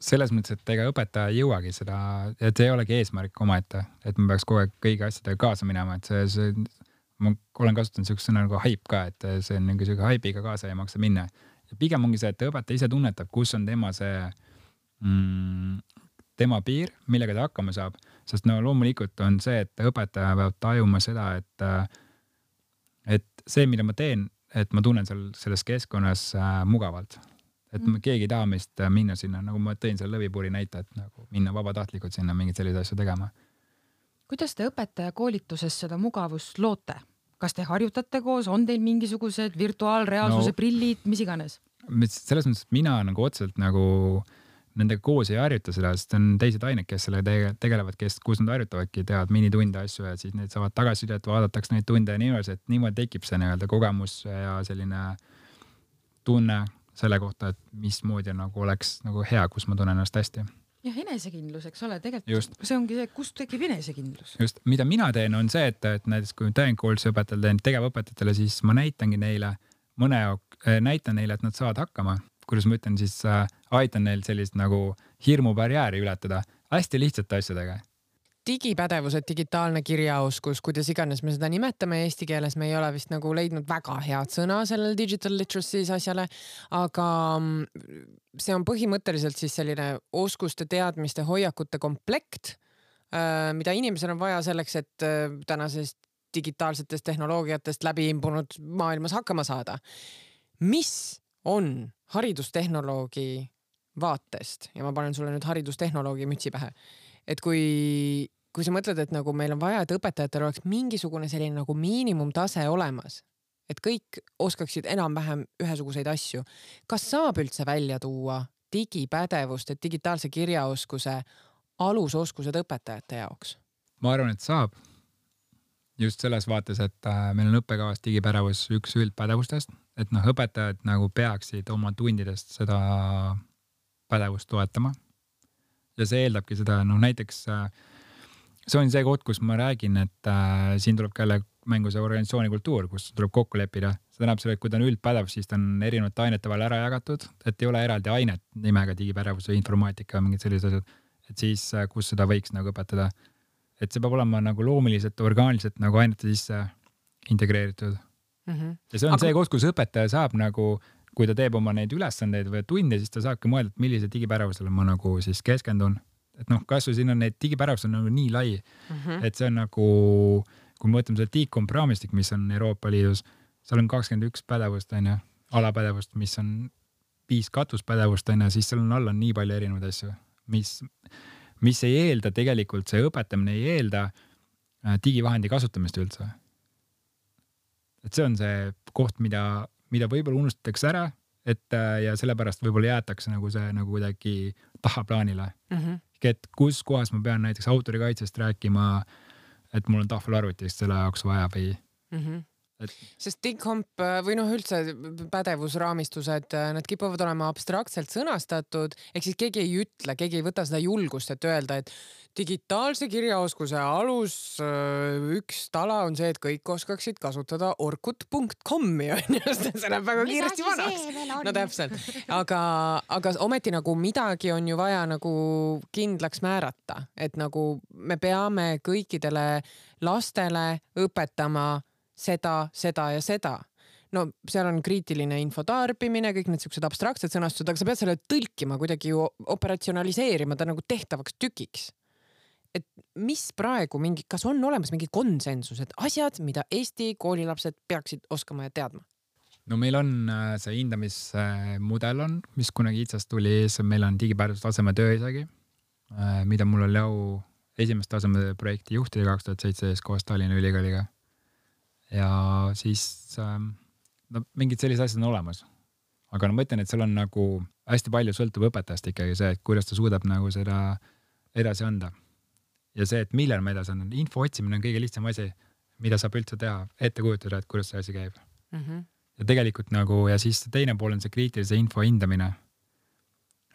selles mõttes, et ega õpetaja ei jõuagi seda, et see ei olegi eesmärk omaette, et ma peaks kogu aeg kõigi asjadega kaasa minema, et see, see, ma olen kasutanud siukest sõna nagu haip ka, et see on nagu siuke haipiga kaasa ei maksa minna. pigem ongi see, et õpetaja ise tunnetab, kus on tema see mm,, tema piir, millega ta hakkama saab, sest no loomulikult on see, et õpetaja peab tajuma seda, et, et see, mida ma teen, et ma tunnen seal selles keskkonnas äh, mugavalt et mm. keegi ei taha meist äh, minna sinna, nagu ma tõin selle lõvipuri näite, et nagu minna vabatahtlikult sinna mingeid selliseid asju tegema. kuidas te õpetajakoolituses seda mugavust loote? kas te harjutate koos, on teil mingisugused virtuaalreaalsuse No- prillid, mis iganes? selles mõttes, et mina nagu otseselt nagu nendega koos ei harjuta seda, sest on teised ained, kes sellega tege- tegelevad, kes, kus nad harjutavadki, teevad minitunde asju ja siis need saavad tagasisidet, vaadatakse neid tunde ja niiviisi, et niimoodi tekib see nii-öelda kogemus ja selline tunne selle kohta, et mismoodi nagu oleks nagu hea, kus ma tunnen ennast hästi jah, enesekindlus, eks ole, Just. tegelikult see ongi see, kust tekib enesekindlus. just, mida mina teen, on see, et, et näiteks kui täiendkoolituse õpetajal teen tegevõpetajatele, siis ma näitangi neile mõne näitan neile, et nad saavad hakkama. Kuidas ma ütlen siis äh,, aitan neil sellist nagu hirmubarjääri ületada hästi lihtsate asjadega. digipädevused, digitaalne kirjaoskus, kuidas iganes me seda nimetame eesti keeles, me ei ole vist nagu leidnud väga head sõna sellele digital literacy's asjale, aga mm, see on põhimõtteliselt siis selline oskuste, teadmiste, hoiakute komplekt, mida inimesel on vaja selleks, et äh, tänasest digitaalsetest tehnoloogiatest läbi imbunud maailmas hakkama saada. mis on haridustehnoloogi vaatest ja ma panen sulle nüüd haridustehnoloogi mütsi pähe et kui, kui sa mõtled, et nagu meil on vaja, et õpetajatel oleks mingisugune selline nagu miinimumtase olemas, et kõik oskaksid enam-vähem ühesuguseid asju, kas saab üldse välja tuua digipädevust, et digitaalse kirjaoskuse alusoskused õpetajate jaoks? ma arvan, et saab. just selles vaates, et äh, meil on õppekavas digipädevus üks üldpädevustest, et noh, õpetajad nagu peaksid oma tundidest seda pädevust toetama. ja see eeldabki seda, noh näiteks äh, see on see koht, kus ma räägin, et äh, siin tuleb ka jälle mängu see organisatsiooni kultuur, kus tuleb kokku leppida. see tähendab seda, et kui ta on üldpädevus, siis ta on erinevate ainete vahel ära jagatud, et ei ole eraldi ainet nimega digipädevus või informaatika või mingid sellised asjad. et siis, kus seda võiks nagu õpetada. et see peab olema nagu loomuliselt, orgaaniliselt nagu ainete sisse integreeritud. Ja see on Aga- see koht, kus õpetaja saab nagu, kui ta teeb oma neid ülesandeid või tunde, siis ta saabki mõelda, et millise digipädevusele ma nagu siis keskendun. et noh, kasvõi siin on neid digipädevused on nagu nii lai, et see on nagu, kui me võtame seda Decomp raamistik, mis on Euroopa Liidus, seal on kakskümmend üks pädevust onju, alapädevust, mis on viis katuspädevust onju, siis seal on all on nii palju erinevaid asju, mis, mis ei eelda tegelikult, see õpetamine ei eelda äh, digivahendi kasutamist üldse. Et see on see koht, mida, mida võib-olla unustatakse ära, et äh, ja sellepärast võib-olla jäetakse nagu see nagu kuidagi tahaplaanile mm. -hmm. et kus kohas ma pean näiteks autorikaitsest rääkima, et mul on tahvelarvutist selle jaoks vaja või Mm -hmm. Et- sest DigComp äh, või noh, üldse pädevusraamistused, äh, nad kipuvad olema abstraktselt sõnastatud, ehk siis keegi ei ütle, keegi ei võta seda julgust, et öelda, et digitaalse kirjaoskuse alus äh, üks tala on see, et kõik oskaksid kasutada orkut.com-i onju, sest see läheb väga kiiresti vanaks. no täpselt, aga, aga ometi nagu midagi on ju vaja nagu kindlaks määrata, et nagu me peame kõikidele lastele õpetama seda, seda ja seda. no seal on kriitiline info tarbimine, kõik need siuksed abstraktsed sõnastused, aga sa pead selle tõlkima kuidagi ju operatsionaliseerima ta nagu tehtavaks tükiks. et mis praegu mingi, kas on olemas mingi konsensus, et asjad, mida Eesti koolilapsed peaksid oskama ja teadma? no meil on äh, see hindamismudel on, mis kunagi ITSA-st tuli, meil on digipärasuse tasemetöö isegi, mida mul oli au esimest taseme projekti juhtida kaks tuhat seitseteist koos Tallinna Ülikooliga. Ja siis ähm, no mingid sellised asjad on olemas. aga no ma ütlen, et seal on nagu hästi palju sõltub õpetajast ikkagi see, et kuidas ta suudab nagu seda edasi anda. ja see, et millal ma edasi annan, info otsimine on kõige lihtsam asi, mida saab üldse teha, ette kujutada, et kuidas see asi käib mm? -hmm. ja tegelikult nagu ja siis teine pool on see kriitilise info hindamine.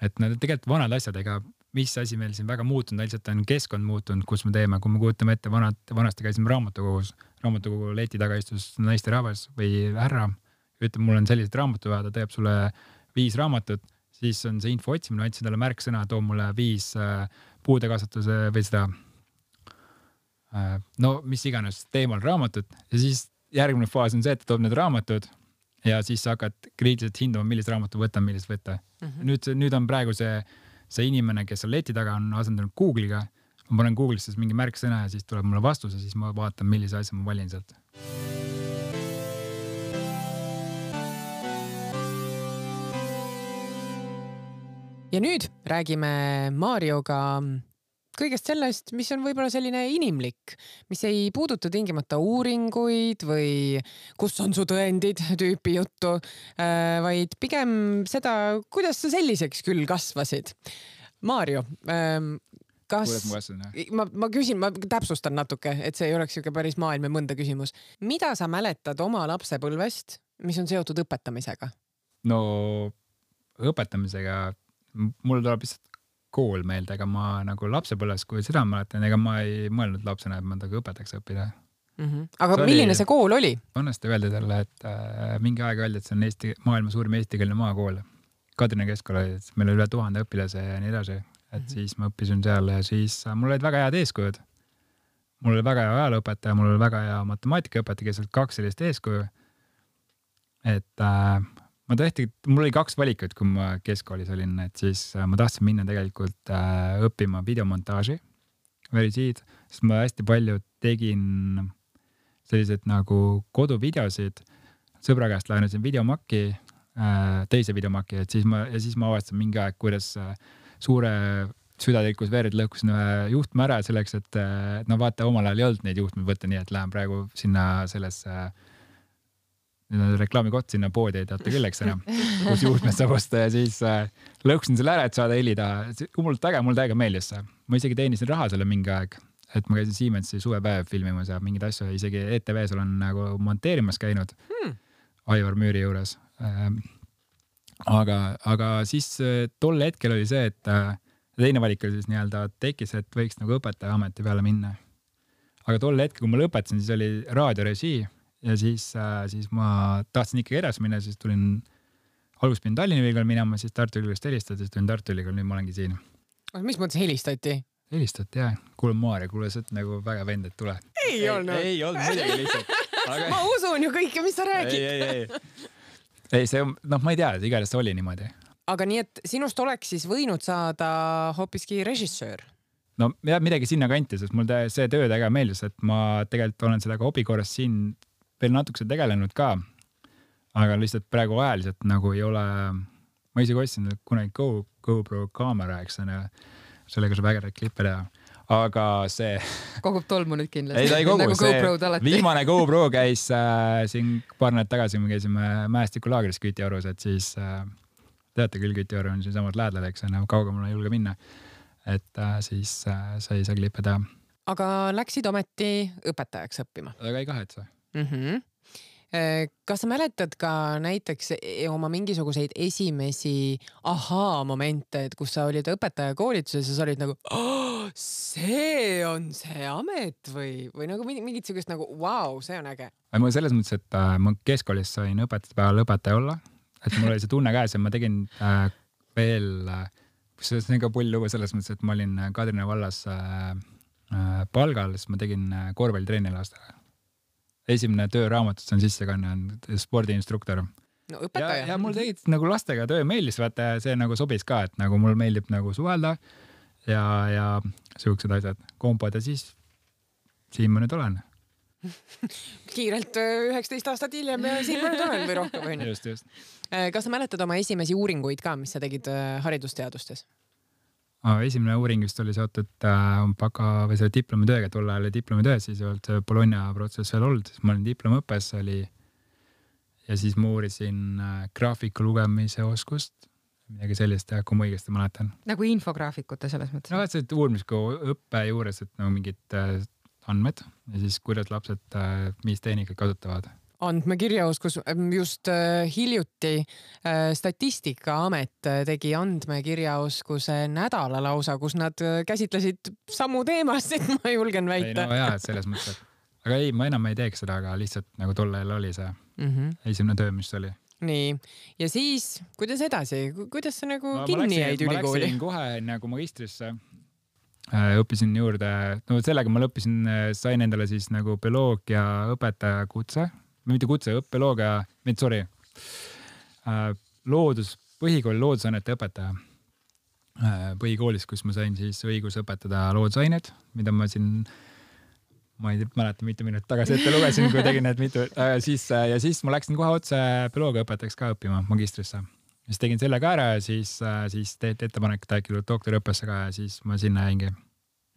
et on tegelikult vanad asjad, ega mis asi meil siin väga muutunud, lihtsalt on keskkond muutunud, kus me teeme, kui me kujutame ette vanad, vanasti käisime raamatukogus, raamatukogu leti taga istus naisterahvas või härra, ütleb, mul on sellised raamatud vaja, ta teeb sulle viis raamatut, siis on see info otsimine, andsin talle märksõna, too mulle viis äh, puudekasvatuse või seda äh, no mis iganes teemal raamatut ja siis järgmine faas on see, et ta toob need raamatud ja siis sa hakkad kriitiliselt hindama, millist raamatut võtta, millist võtta mm. -hmm. nüüd, nüüd on praegu see, see inimene, kes seal leti taga on asendanud Google'iga. ma panen Google'isse mingi märksõna ja siis tuleb mulle vastus ja siis ma vaatan, millise asja ma valin sealt. ja nüüd räägime Marioga kõigest sellest, mis on võib-olla selline inimlik, mis ei puuduta tingimata uuringuid või kus on su tõendid tüüpi juttu, vaid pigem seda, kuidas sa selliseks küll kasvasid. Mario, kas kuidas ma ma, küsin, ma täpsustan natuke, et see ei oleks siuke päris maailm ja mõnda küsimus. mida sa mäletad oma lapsepõlvest, mis on seotud õpetamisega? no õpetamisega, mul tuleb lihtsalt kool meelde, ega ma nagu lapsepõlves, kui seda mäletan, ega ma ei mõelnud lapsena, et ma tahan õpetajaks õppida mm. -hmm. aga See oli- milline see kool oli? vanasti öeldi talle, et äh, mingi aeg öeldi, et see on Eesti, maailma suurim eestikeelne maakool. Kadrina keskkool oli, et meil oli üle tuhande õpilase ja nii edasi, et Mhm. siis ma õppisin seal ja siis äh, mul olid väga head eeskujud. mul oli väga hea ajalooõpetaja, mul oli väga hea matemaatikaõpetaja, kes olid kaks sellist eeskuju. et äh, ma tõesti, mul oli kaks valikut, kui ma keskkoolis olin, et siis äh, ma tahtsin minna tegelikult äh, õppima videomontaaži, verisiid, sest ma hästi palju tegin selliseid nagu koduvideosid. sõbra käest laenasin videomaki äh, teise videomaki, et siis ma ja siis ma avastasin mingi aeg, kuidas suure südatilkus verd lõhkusin ühe juhtme ära selleks, et no vaata, omal ajal ei olnud neid juhtmeid võtta, nii et lähen praegu sinna sellesse äh, nüüd on reklaamikoht sinna poodi, teate küll, eks enam, kus juhtmed saab osta ja siis äh, lõhkusin selle ära, et saada heli taha. hullult äge, mulle täiega meeldis see. ma isegi teenisin raha selle mingi aeg, et ma käisin Siemensi suvepäev filmimas ja mingeid asju, isegi ETV-s olen nagu monteerimas käinud Hmm. Aivar Müüri juures ähm, aga, aga siis äh, tol hetkel oli see, et äh, teine valik oli siis nii-öelda tekkis, et võiks nagu õpetajaameti peale minna. aga tol hetkel, kui ma lõpetasin, siis oli raadiorežii ja siis, siis ma tahtsin ikkagi edasi minna, siis tulin, alguses pidin Tallinna Ülikooli minema, siis Tartu Ülikoolist helistati, siis tulin Tartu Ülikooli, nüüd ma olengi siin. mis mõttes helistati? helistati jah, kuule Maarja, kuule sa oled nagu väga vend, et tule. ei olnud. ei olnud muidugi lihtsalt aga.... ma usun ju kõike, mis sa räägid. ei, ei, ei, ei see, noh, ma ei tea, igatahes see oli niimoodi. aga nii, et sinust oleks siis võinud saada hoopiski režissöör? no jah, midagi sinnakanti, sest mulle see töö väga meeldis, et ma tegelikult olen sellega hobi korras siin veel natukese tegelenud ka. aga lihtsalt praegu ajaliselt nagu ei ole, ma isegi ostsin kunagi Go, GoPro kaamera, eks ju. sellega saab ägedaid klippe teha, aga see. kogub tolmu nüüd kindlasti. ei, ta ei kogu nagu, see viimane GoPro käis äh, siin paar nädalat tagasi, me käisime mäestikulaagris Kütiorus, et siis äh, teate küll, Kütioru on siinsamas lähedal, eks on ju, kaugemale ei julge minna. et äh, siis äh, sai seal klippe teha. aga läksid ometi õpetajaks õppima? väga ei kahetse mm. -hmm Äh, kas sa mäletad ka näiteks e, oma mingisuguseid esimesi ahaa-momente, et kus sa olid õpetajakoolituses ja sa olid nagu oh,, see on see amet või, või nagu mingit siukest nagu vau wow,, see on äge. ma selles mõttes, et äh, ma keskkoolis sain õpetajate päeval õpetaja olla, et mul oli see tunne käes ja ma tegin äh, veel äh,, kusjuures see on ka pull lugu selles mõttes, et ma olin Kadrina vallas äh, äh, palgal, siis ma tegin äh, korvpallitrenni lastele esimene töö raamatus on sissekanne on spordiinstruktor. no õpetaja. ja, mul tegelikult nagu lastega töö meeldis, vaata see nagu sobis ka, et nagu mul meeldib nagu suhelda ja, ja siuksed asjad, kompad ja siis siin ma nüüd olen kiirelt äh, üheksateist aastat hiljem ja siin ma nüüd olen või rohkem onju. just, just. Äh, kas sa mäletad oma esimesi uuringuid ka, mis sa tegid äh, haridusteadustes? Esimene uuring vist oli seotud äh, baka või selle diplomitööga, tol ajal oli diplomitöö, siis ei olnud Bologna protsess veel olnud, siis ma olin diplomiõppes, oli. ja siis ma uurisin äh, graafiku lugemise oskust, midagi sellist, kui ma õigesti mäletan. nagu infograafikute selles mõttes? no see uurimisega õppe juures, et nagu mingid äh, andmed ja siis kuidas lapsed äh,, mis tehnikaid kasutavad andmekirjaoskus, ähm, just äh, hiljuti äh, Statistikaamet äh, tegi andmekirjaoskuse nädala lausa, kus nad käsitlesid samu teemasid, ma julgen väita. no jaa, et selles mõttes, et aga ei, ma enam ei teeks seda, aga lihtsalt nagu tol ajal oli see mm -hmm. esimene töö, mis oli nii, ja siis kuidas edasi, kuidas sa nagu no, kinni jäid ülikooli? ma läksin kohe nagu magistrisse õppisin juurde, no sellega ma lõppisin, sain endale siis nagu bioloogia õpetaja kutse mitte kutse, õppeloogia, mitte sorry, äh, loodus, põhikooli loodusannete õpetaja äh, põhikoolis, kus ma sain siis õiguse õpetada loodusaineid, mida ma siin, ma ei mäleta, mitu minutit tagasi ette lugesin, kui tegin need mitu äh,, siis ja siis ma läksin kohe otse bioloogiaõpetajaks ka õppima magistrisse. siis tegin selle ka ära ja siis, siis tehti ettepanek, et äkki tuled doktoriõppesse ka ja siis ma sinna jäingi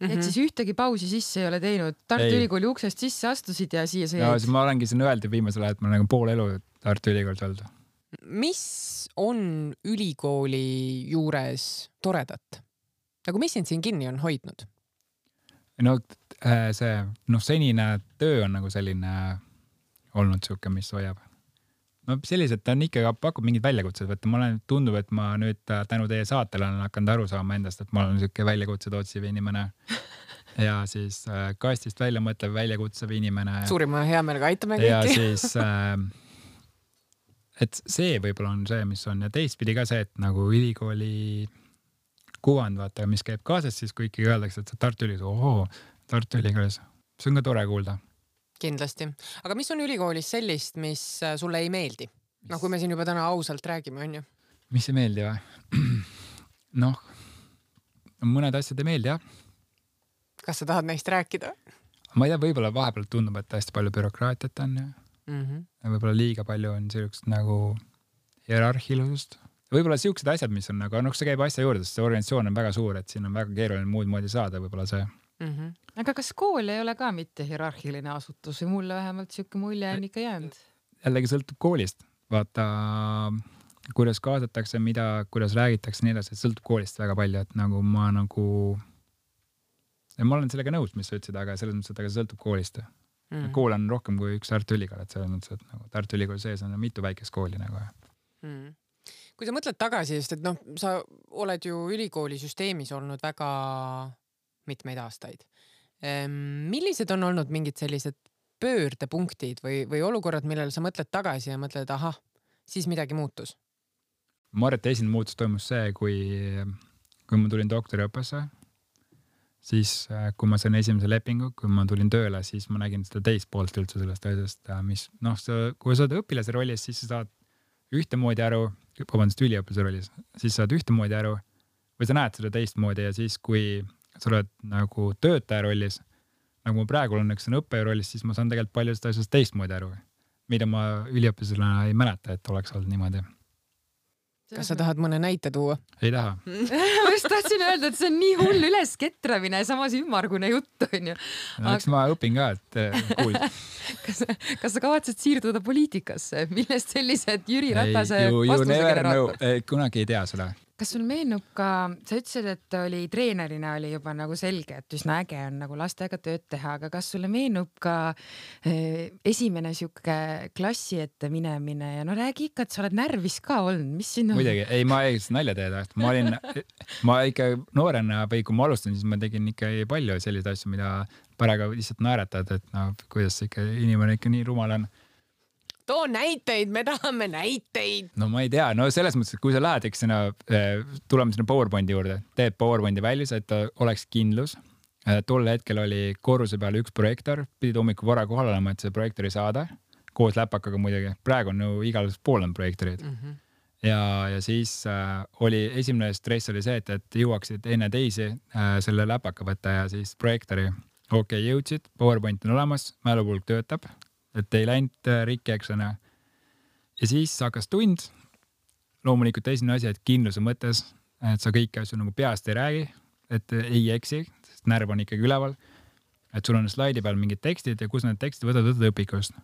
Mm -hmm. et siis ühtegi pausi sisse ei ole teinud, Tartu ei. Ülikooli uksest sisse astusid ja siia sa jäid? no siis ma olengi siin öeldi viimasel ajal, et ma olen nagu pool elu Tartu Ülikoolis olnud. mis on ülikooli juures toredat? nagu mis sind siin kinni on hoidnud? no äh, see, noh, senine töö on nagu selline olnud sihuke, mis hoiab no sellised, ta on ikka, pakub mingeid väljakutseid, vaata ma olen, tundub, et ma nüüd äh, tänu teie saatele olen hakanud aru saama endast, et ma olen siuke väljakutseid otsiv inimene. ja siis äh, kastist välja mõtlev väljakutsev inimene. suurima heameelega aitame kõiki. ja siis äh,, et see võib-olla on see, mis on ja teistpidi ka see, et nagu ülikooli kuvand, vaata, mis käib kaasas siis, kui ikkagi öeldakse, et sa Tartu Ülikoolis, ohoo, Tartu Ülikoolis, see on ka tore kuulda kindlasti, aga mis on ülikoolis sellist, mis äh, sulle ei meeldi? noh, kui me siin juba täna ausalt räägime, onju. mis ei meeldi või? noh, mõned asjad ei meeldi jah. kas sa tahad neist rääkida? ma ei tea, võib-olla vahepeal tundub, et hästi palju bürokraatiat on ja mm -hmm. võib-olla liiga palju on siukest nagu hierarhilisust. võib-olla siuksed asjad, mis on nagu, noh, see käib asja juurde, sest see organisatsioon on väga suur, et siin on väga keeruline muud moodi saada, võib-olla see mm. -hmm. aga kas kool ei ole ka mitte hierarhiline asutus või mulle vähemalt sihuke mulje on ikka jäänud? jällegi sõltub koolist, vaata kuidas kaasatakse, mida, kuidas räägitakse, nii edasi, sõltub koolist väga palju, et nagu ma nagu. ma olen sellega nõus, mis sa ütlesid, aga selles mõttes, et aga see sõltub koolist mm. -hmm. kool on rohkem kui üks Tartu Ülikool, et selles mõttes, et nagu Tartu Ülikooli sees on mitu väikest kooli nagu mm. -hmm kui sa mõtled tagasi, sest et noh, sa oled ju ülikoolisüsteemis olnud väga mitmeid aastaid. Ehm, millised on olnud mingid sellised pöördepunktid või, või olukorrad, millele sa mõtled tagasi ja mõtled, ahah, siis midagi muutus? ma arvan, et esimene muutus toimus see, kui, kui ma tulin doktoriõppesse. siis, kui ma sain esimese lepingu, kui ma tulin tööle, siis ma nägin seda teist poolt üldse sellest asjast, mis noh, sa, kui sa oled õpilase rollis, siis sa saad ühtemoodi aru, vabandust, üliõpilase rollis, siis saad ühtemoodi aru või sa näed seda teistmoodi ja siis, kui sa oled nagu töötaja rollis, nagu ma praegu olen, eks olen õppejõu rollis, siis ma saan tegelikult paljudest asjadest teistmoodi aru, mida ma üliõpilasena ei mäleta, et oleks olnud niimoodi. kas sa tahad mõne näite tuua? ei taha ma just tahtsin öelda, et see on nii hull ülesketramine ja samas ümmargune jutt onju. no eks ma õpin ka, et eh, kuulda. kas, kas sa kavatsed siirduda poliitikasse, millest sellised Jüri Ratase you, you vastuse never know, kunagi ei tea seda kas sul meenub ka, sa ütlesid, et oli treenerina oli juba nagu selge, et üsna äge on nagu lastega tööd teha, aga kas sulle meenub ka eh, esimene sihuke klassi ette minemine ja no räägi ikka, et sa oled närvis ka olnud, mis siin on? muidugi, ei, ma ei nalja teha, ma olin, ma ikka noorena või kui ma alustasin, siis ma tegin ikka palju selliseid asju, mida praegu lihtsalt naeratad, et noh, kuidas ikka inimene ikka nii rumal on too näiteid, me tahame näiteid. no ma ei tea, no selles mõttes, et kui sa lähed, eks sinna, eh, tuleme sinna PowerPointi juurde, teed PowerPointi valmis, et oleks kindlus. Eh, tol hetkel oli korruse peal üks projektor, pidid hommikul vara kohal olema, et seda projektori saada, koos läpakaga muidugi. praegu on ju igal pool on projektorid mm. -hmm ja, ja siis äh, oli esimene stress oli see, et, et jõuaksid enne teisi äh, selle läpaka võtta ja siis projektori. okei okay,, jõudsid, PowerPoint on olemas, mälupulk töötab, et ei läinud äh, rikki, eks ole. ja siis hakkas tund. loomulikult esimene asi, et kindluse mõttes, et sa kõiki asju nagu peast ei räägi, et ei eksi, sest närv on ikkagi üleval. et sul on slaidi peal mingid tekstid ja kus need tekstid võtad, võtad õpikust.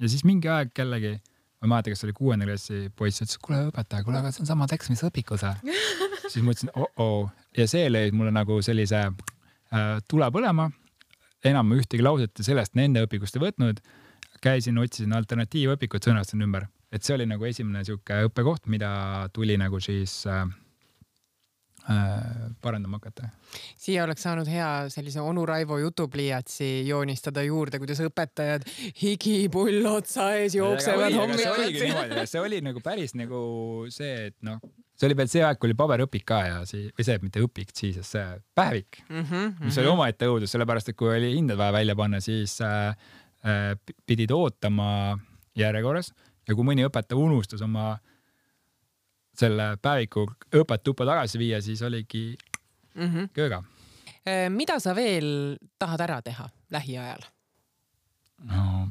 ja siis mingi aeg jällegi, ma ei mäleta, kas see oli kuuenda klassi poiss, ütles, kuule õpetaja, kuule, aga see on sama tekst, mis õpikus siis ma ütlesin oh-oh ja see lõi mulle nagu sellise äh, tule põlema enam ühtegi lauset sellest nende õpikust ei võtnud. käisin, otsisin alternatiivõpikut, sõnastasin ümber, et see oli nagu esimene sihuke õppekoht, mida tuli nagu siis äh, parandama hakata. siia oleks saanud hea sellise onu Raivo jutupliiatsi joonistada juurde, kuidas õpetajad higipull otsa ees jooksevad hommikuti. see oli nagu päris nagu see, et noh see oli veel see aeg, kui oli paberõpik ka ja siis, või see, mitte õpik, siis see päevik mm, -hmm, mis oli omaette õudus, sellepärast et kui oli hinded vaja välja panna, siis äh, äh, pidid ootama järjekorras ja kui mõni õpetaja unustas oma selle päeviku õpet tuppa tagasi viia, siis oligi mm -hmm. kööga. Äh, mida sa veel tahad ära teha lähiajal? no,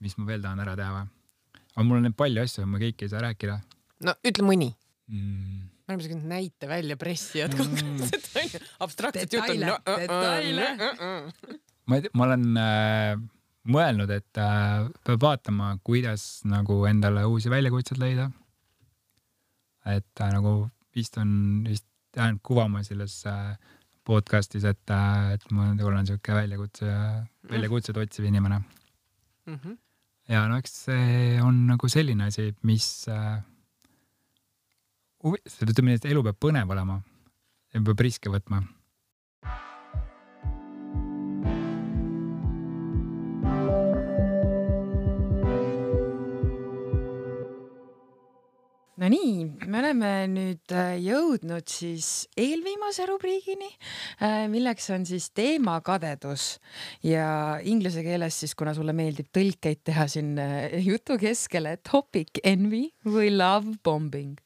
mis ma veel tahan ära teha või? aga mul on neid palju asju, ma kõiki ei saa rääkida. no ütle mõni mm.. me oleme siuksed näite välja pressijad konkreetselt mm. onju, abstraktset juttu. detaile detaile uh,. Uh, uh. ma ei tea, ma olen äh, mõelnud, et äh, peab vaatama, kuidas nagu endale uusi väljakutseid leida. Et äh, nagu vist on vist jäänud kuvama selles äh, podcast'is, et äh,, et ma olen siuke väljakutse, väljakutset otsiv inimene mm. -hmm. ja no eks see on nagu selline asi, mis äh, ütleme nii, et elu peab põnev olema ja peab riske võtma nii, me oleme nüüd äh, jõudnud siis eelviimase rubriigini, äh, milleks on siis teemakadedus. Ja inglise keeles siis, kuna sulle meeldib tõlkeid teha siin äh, jutu keskele, topic envy või love bombing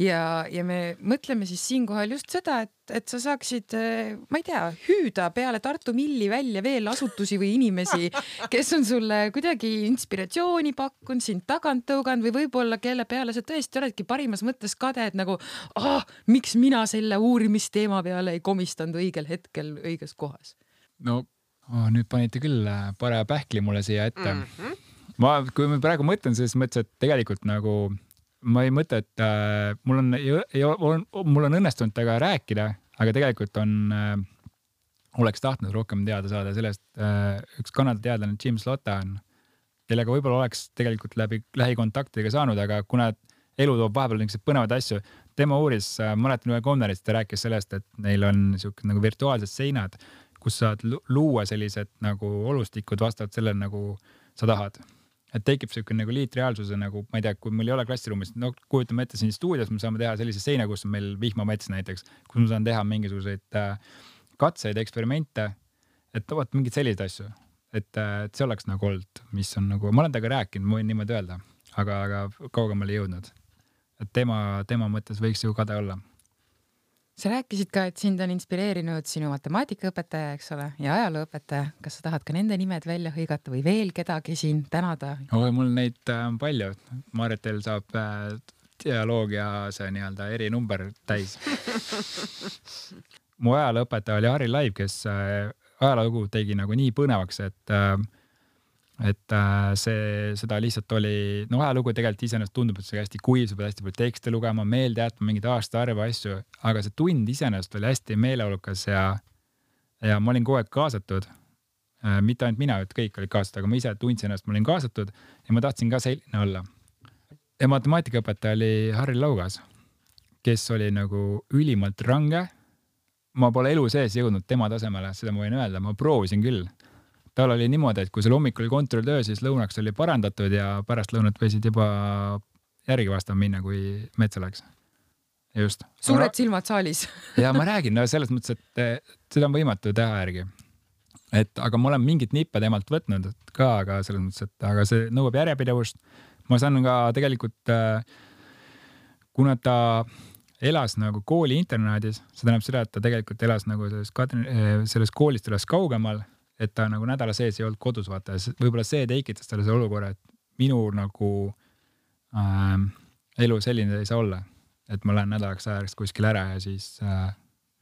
ja, ja me mõtleme siis siinkohal just seda, et, et sa saaksid, eh, ma ei tea, hüüda peale Tartu Milli välja veel asutusi või inimesi, kes on sulle kuidagi inspiratsiooni pakkunud, sind tagant tõuganud või võib-olla kelle peale sa tõesti oledki parimas mõttes kade, et nagu ah, miks mina selle uurimisteema peale ei komistanud õigel hetkel õiges kohas. no oh, nüüd panite küll äh, paraja pähkli mulle siia ette mm. -hmm ma, kui ma praegu mõtlen selles mõttes, et tegelikult nagu ma ei mõtle, et äh, mul on, on, mul on õnnestunud temaga rääkida, aga tegelikult on äh,, oleks tahtnud rohkem teada saada sellest äh,, üks Kanada teadlane Jim Slotta on, kellega võib-olla oleks tegelikult läbi lähikontaktidega saanud, aga kuna elu toob vahepeal niisuguseid põnevaid asju, tema uuris äh,, mäletan ühe konverentsil ta rääkis sellest, et neil on niisugused nagu virtuaalsed seinad, kus saad luua sellised nagu olustikud vastavalt sellele, nagu sa tahad et tekib siuke nagu liitreaalsuse nagu, ma ei tea, kui meil ei ole klassiruumis, no kujutame ette siin stuudios me saame teha sellise seina, kus on meil vihmamets näiteks, kus ma saan teha mingisuguseid äh, katseid, eksperimente. et vot mingeid selliseid asju, et, äh, et see oleks nagu olnud, mis on nagu, ma olen temaga rääkinud, ma võin niimoodi öelda, aga, aga kaugemale ei jõudnud. et tema, tema mõttes võiks ju kade olla sa rääkisid ka, et sind on inspireerinud sinu matemaatikaõpetaja, eks ole, ja ajalooõpetaja. kas sa tahad ka nende nimed välja hõigata või veel kedagi siin tänada? oi, mul neid äh, palju. Maarjatel saab äh, dialoogia see nii-öelda erinumber täis mu ajalooõpetaja oli Harri Laiv, kes äh, ajalugu tegi nagu nii põnevaks, et äh, et äh, see, seda lihtsalt oli, no ajalugu tegelikult iseenesest tundub, et see hästi kuiv, sa pead hästi palju tekste lugema, meelde jätma mingeid aastaarve asju, aga see tund iseenesest oli hästi meeleolukas ja, ja ma olin kogu aeg kaasatud. mitte ainult mina, et kõik olid kaasatud, aga ma ise tundsin ennast, ma olin kaasatud ja ma tahtsin ka selline olla. ja matemaatikaõpetaja oli Harri Laugas, kes oli nagu ülimalt range ma pole elu sees jõudnud tema tasemele, seda ma võin öelda, ma proovisin küll. Tal oli niimoodi, et kui sul hommikul oli kontrolltöö, siis lõunaks oli parandatud ja pärast lõunat võisid juba järgi vastama minna, kui metsa läks. just. suured ma... silmad saalis ja ma räägin, no selles mõttes, et seda on võimatu teha järgi. et aga ma olen mingit nippe temalt võtnud ka, aga selles mõttes, et aga see nõuab järjepidevust. ma saan ka tegelikult, äh, kuna ta elas nagu kooli internaadis, see tähendab seda, et ta tegelikult elas nagu sellest Kadri, eh, sellest koolist elas kaugemal, et ta nagu nädala sees ei olnud kodus, vaata, võib-olla see tekitas talle selle olukorra, et minu nagu äh, elu selline ei saa olla. et ma lähen nädalaks ajaks kuskile ära ja siis äh,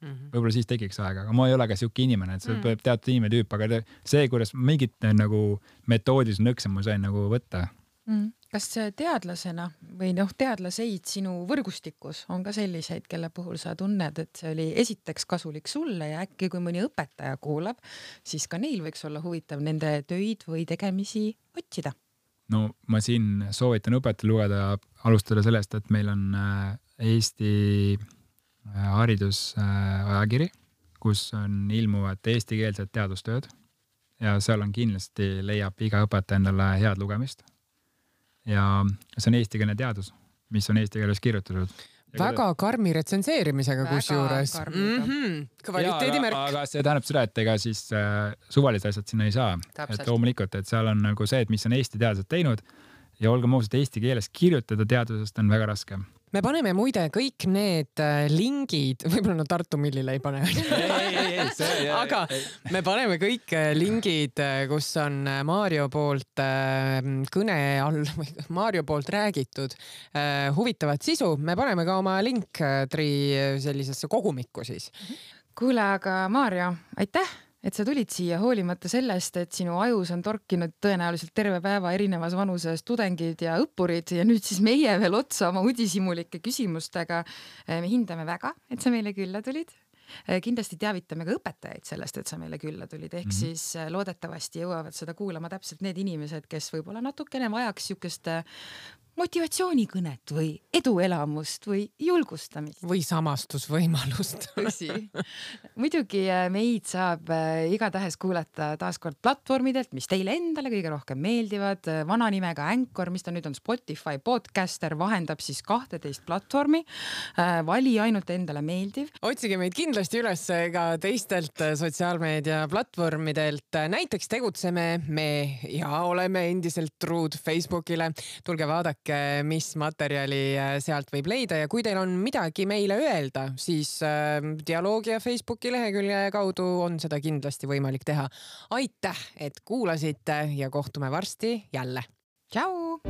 Mm -hmm. võib-olla siis tekiks aega, aga ma ei ole ka sihuke inimene, et see mm. peab teatud inimene tüüp, aga see, kuidas mingit nagu metoodilisi nõkse ma sain nagu võtta mm kas teadlasena või noh, teadlaseid sinu võrgustikus on ka selliseid, kelle puhul sa tunned, et see oli esiteks kasulik sulle ja äkki kui mõni õpetaja kuulab, siis ka neil võiks olla huvitav nende töid või tegemisi otsida? no ma siin soovitan õpetajal lugeda, alustada sellest, et meil on äh, Eesti äh, haridusajakiri, kus on ilmuvad eestikeelsed teadustööd ja seal on kindlasti leiab iga õpetaja endale head lugemist ja see on eestikeelne teadus, mis on eesti keeles kirjutatud. väga karmi retsenseerimisega kusjuures. Mm -hmm. kvaliteedimärk. aga see tähendab seda, et ega siis äh, suvalised asjad sinna ei saa. et loomulikult, et seal on nagu see, et mis on Eesti teadlased teinud ja olgem ausad, eesti keeles kirjutada teadusest on väga raske me paneme muide kõik need äh, lingid, võib-olla no Tartu Millile ei pane. Aga me paneme kõik äh, lingid, äh, kus on Mario poolt kõne all või Mario poolt räägitud huvitavat sisu, me paneme ka oma Linktree sellisesse kogumikku siis. kuule, aga Mario, aitäh et sa tulid siia hoolimata sellest, et sinu ajus on torkinud tõenäoliselt terve päeva erinevas vanuses tudengid ja õppurid ja nüüd siis meie veel otsa oma uudishimulike küsimustega. Eh, me hindame väga, et sa meile külla tulid eh, kindlasti teavitame ka õpetajaid sellest, et sa meile külla tulid, ehk mm -hmm. siis eh, loodetavasti jõuavad seda kuulama täpselt need inimesed, kes võib-olla natukene vajaks siukest motivatsioonikõnet või eduelamust või julgustamist. või samastusvõimalust tõsi. muidugi äh, meid saab äh, igatahes kuulata taaskord platvormidelt, mis teile endale kõige rohkem meeldivad. Äh, vana nimega Anchor, mis ta nüüd on, Spotify podcaster, vahendab siis kahteteist platvormi. vali ainult endale meeldiv. otsige meid kindlasti üles ka teistelt sotsiaalmeedia platvormidelt. näiteks tegutseme me ja oleme endiselt truud Facebookile. tulge vaadake vaadake, mis materjali äh, sealt võib leida ja kui teil on midagi meile öelda, siis äh, dialoogi ja Facebooki lehekülje kaudu on seda kindlasti võimalik teha. aitäh, et kuulasite ja kohtume varsti jälle. tšau.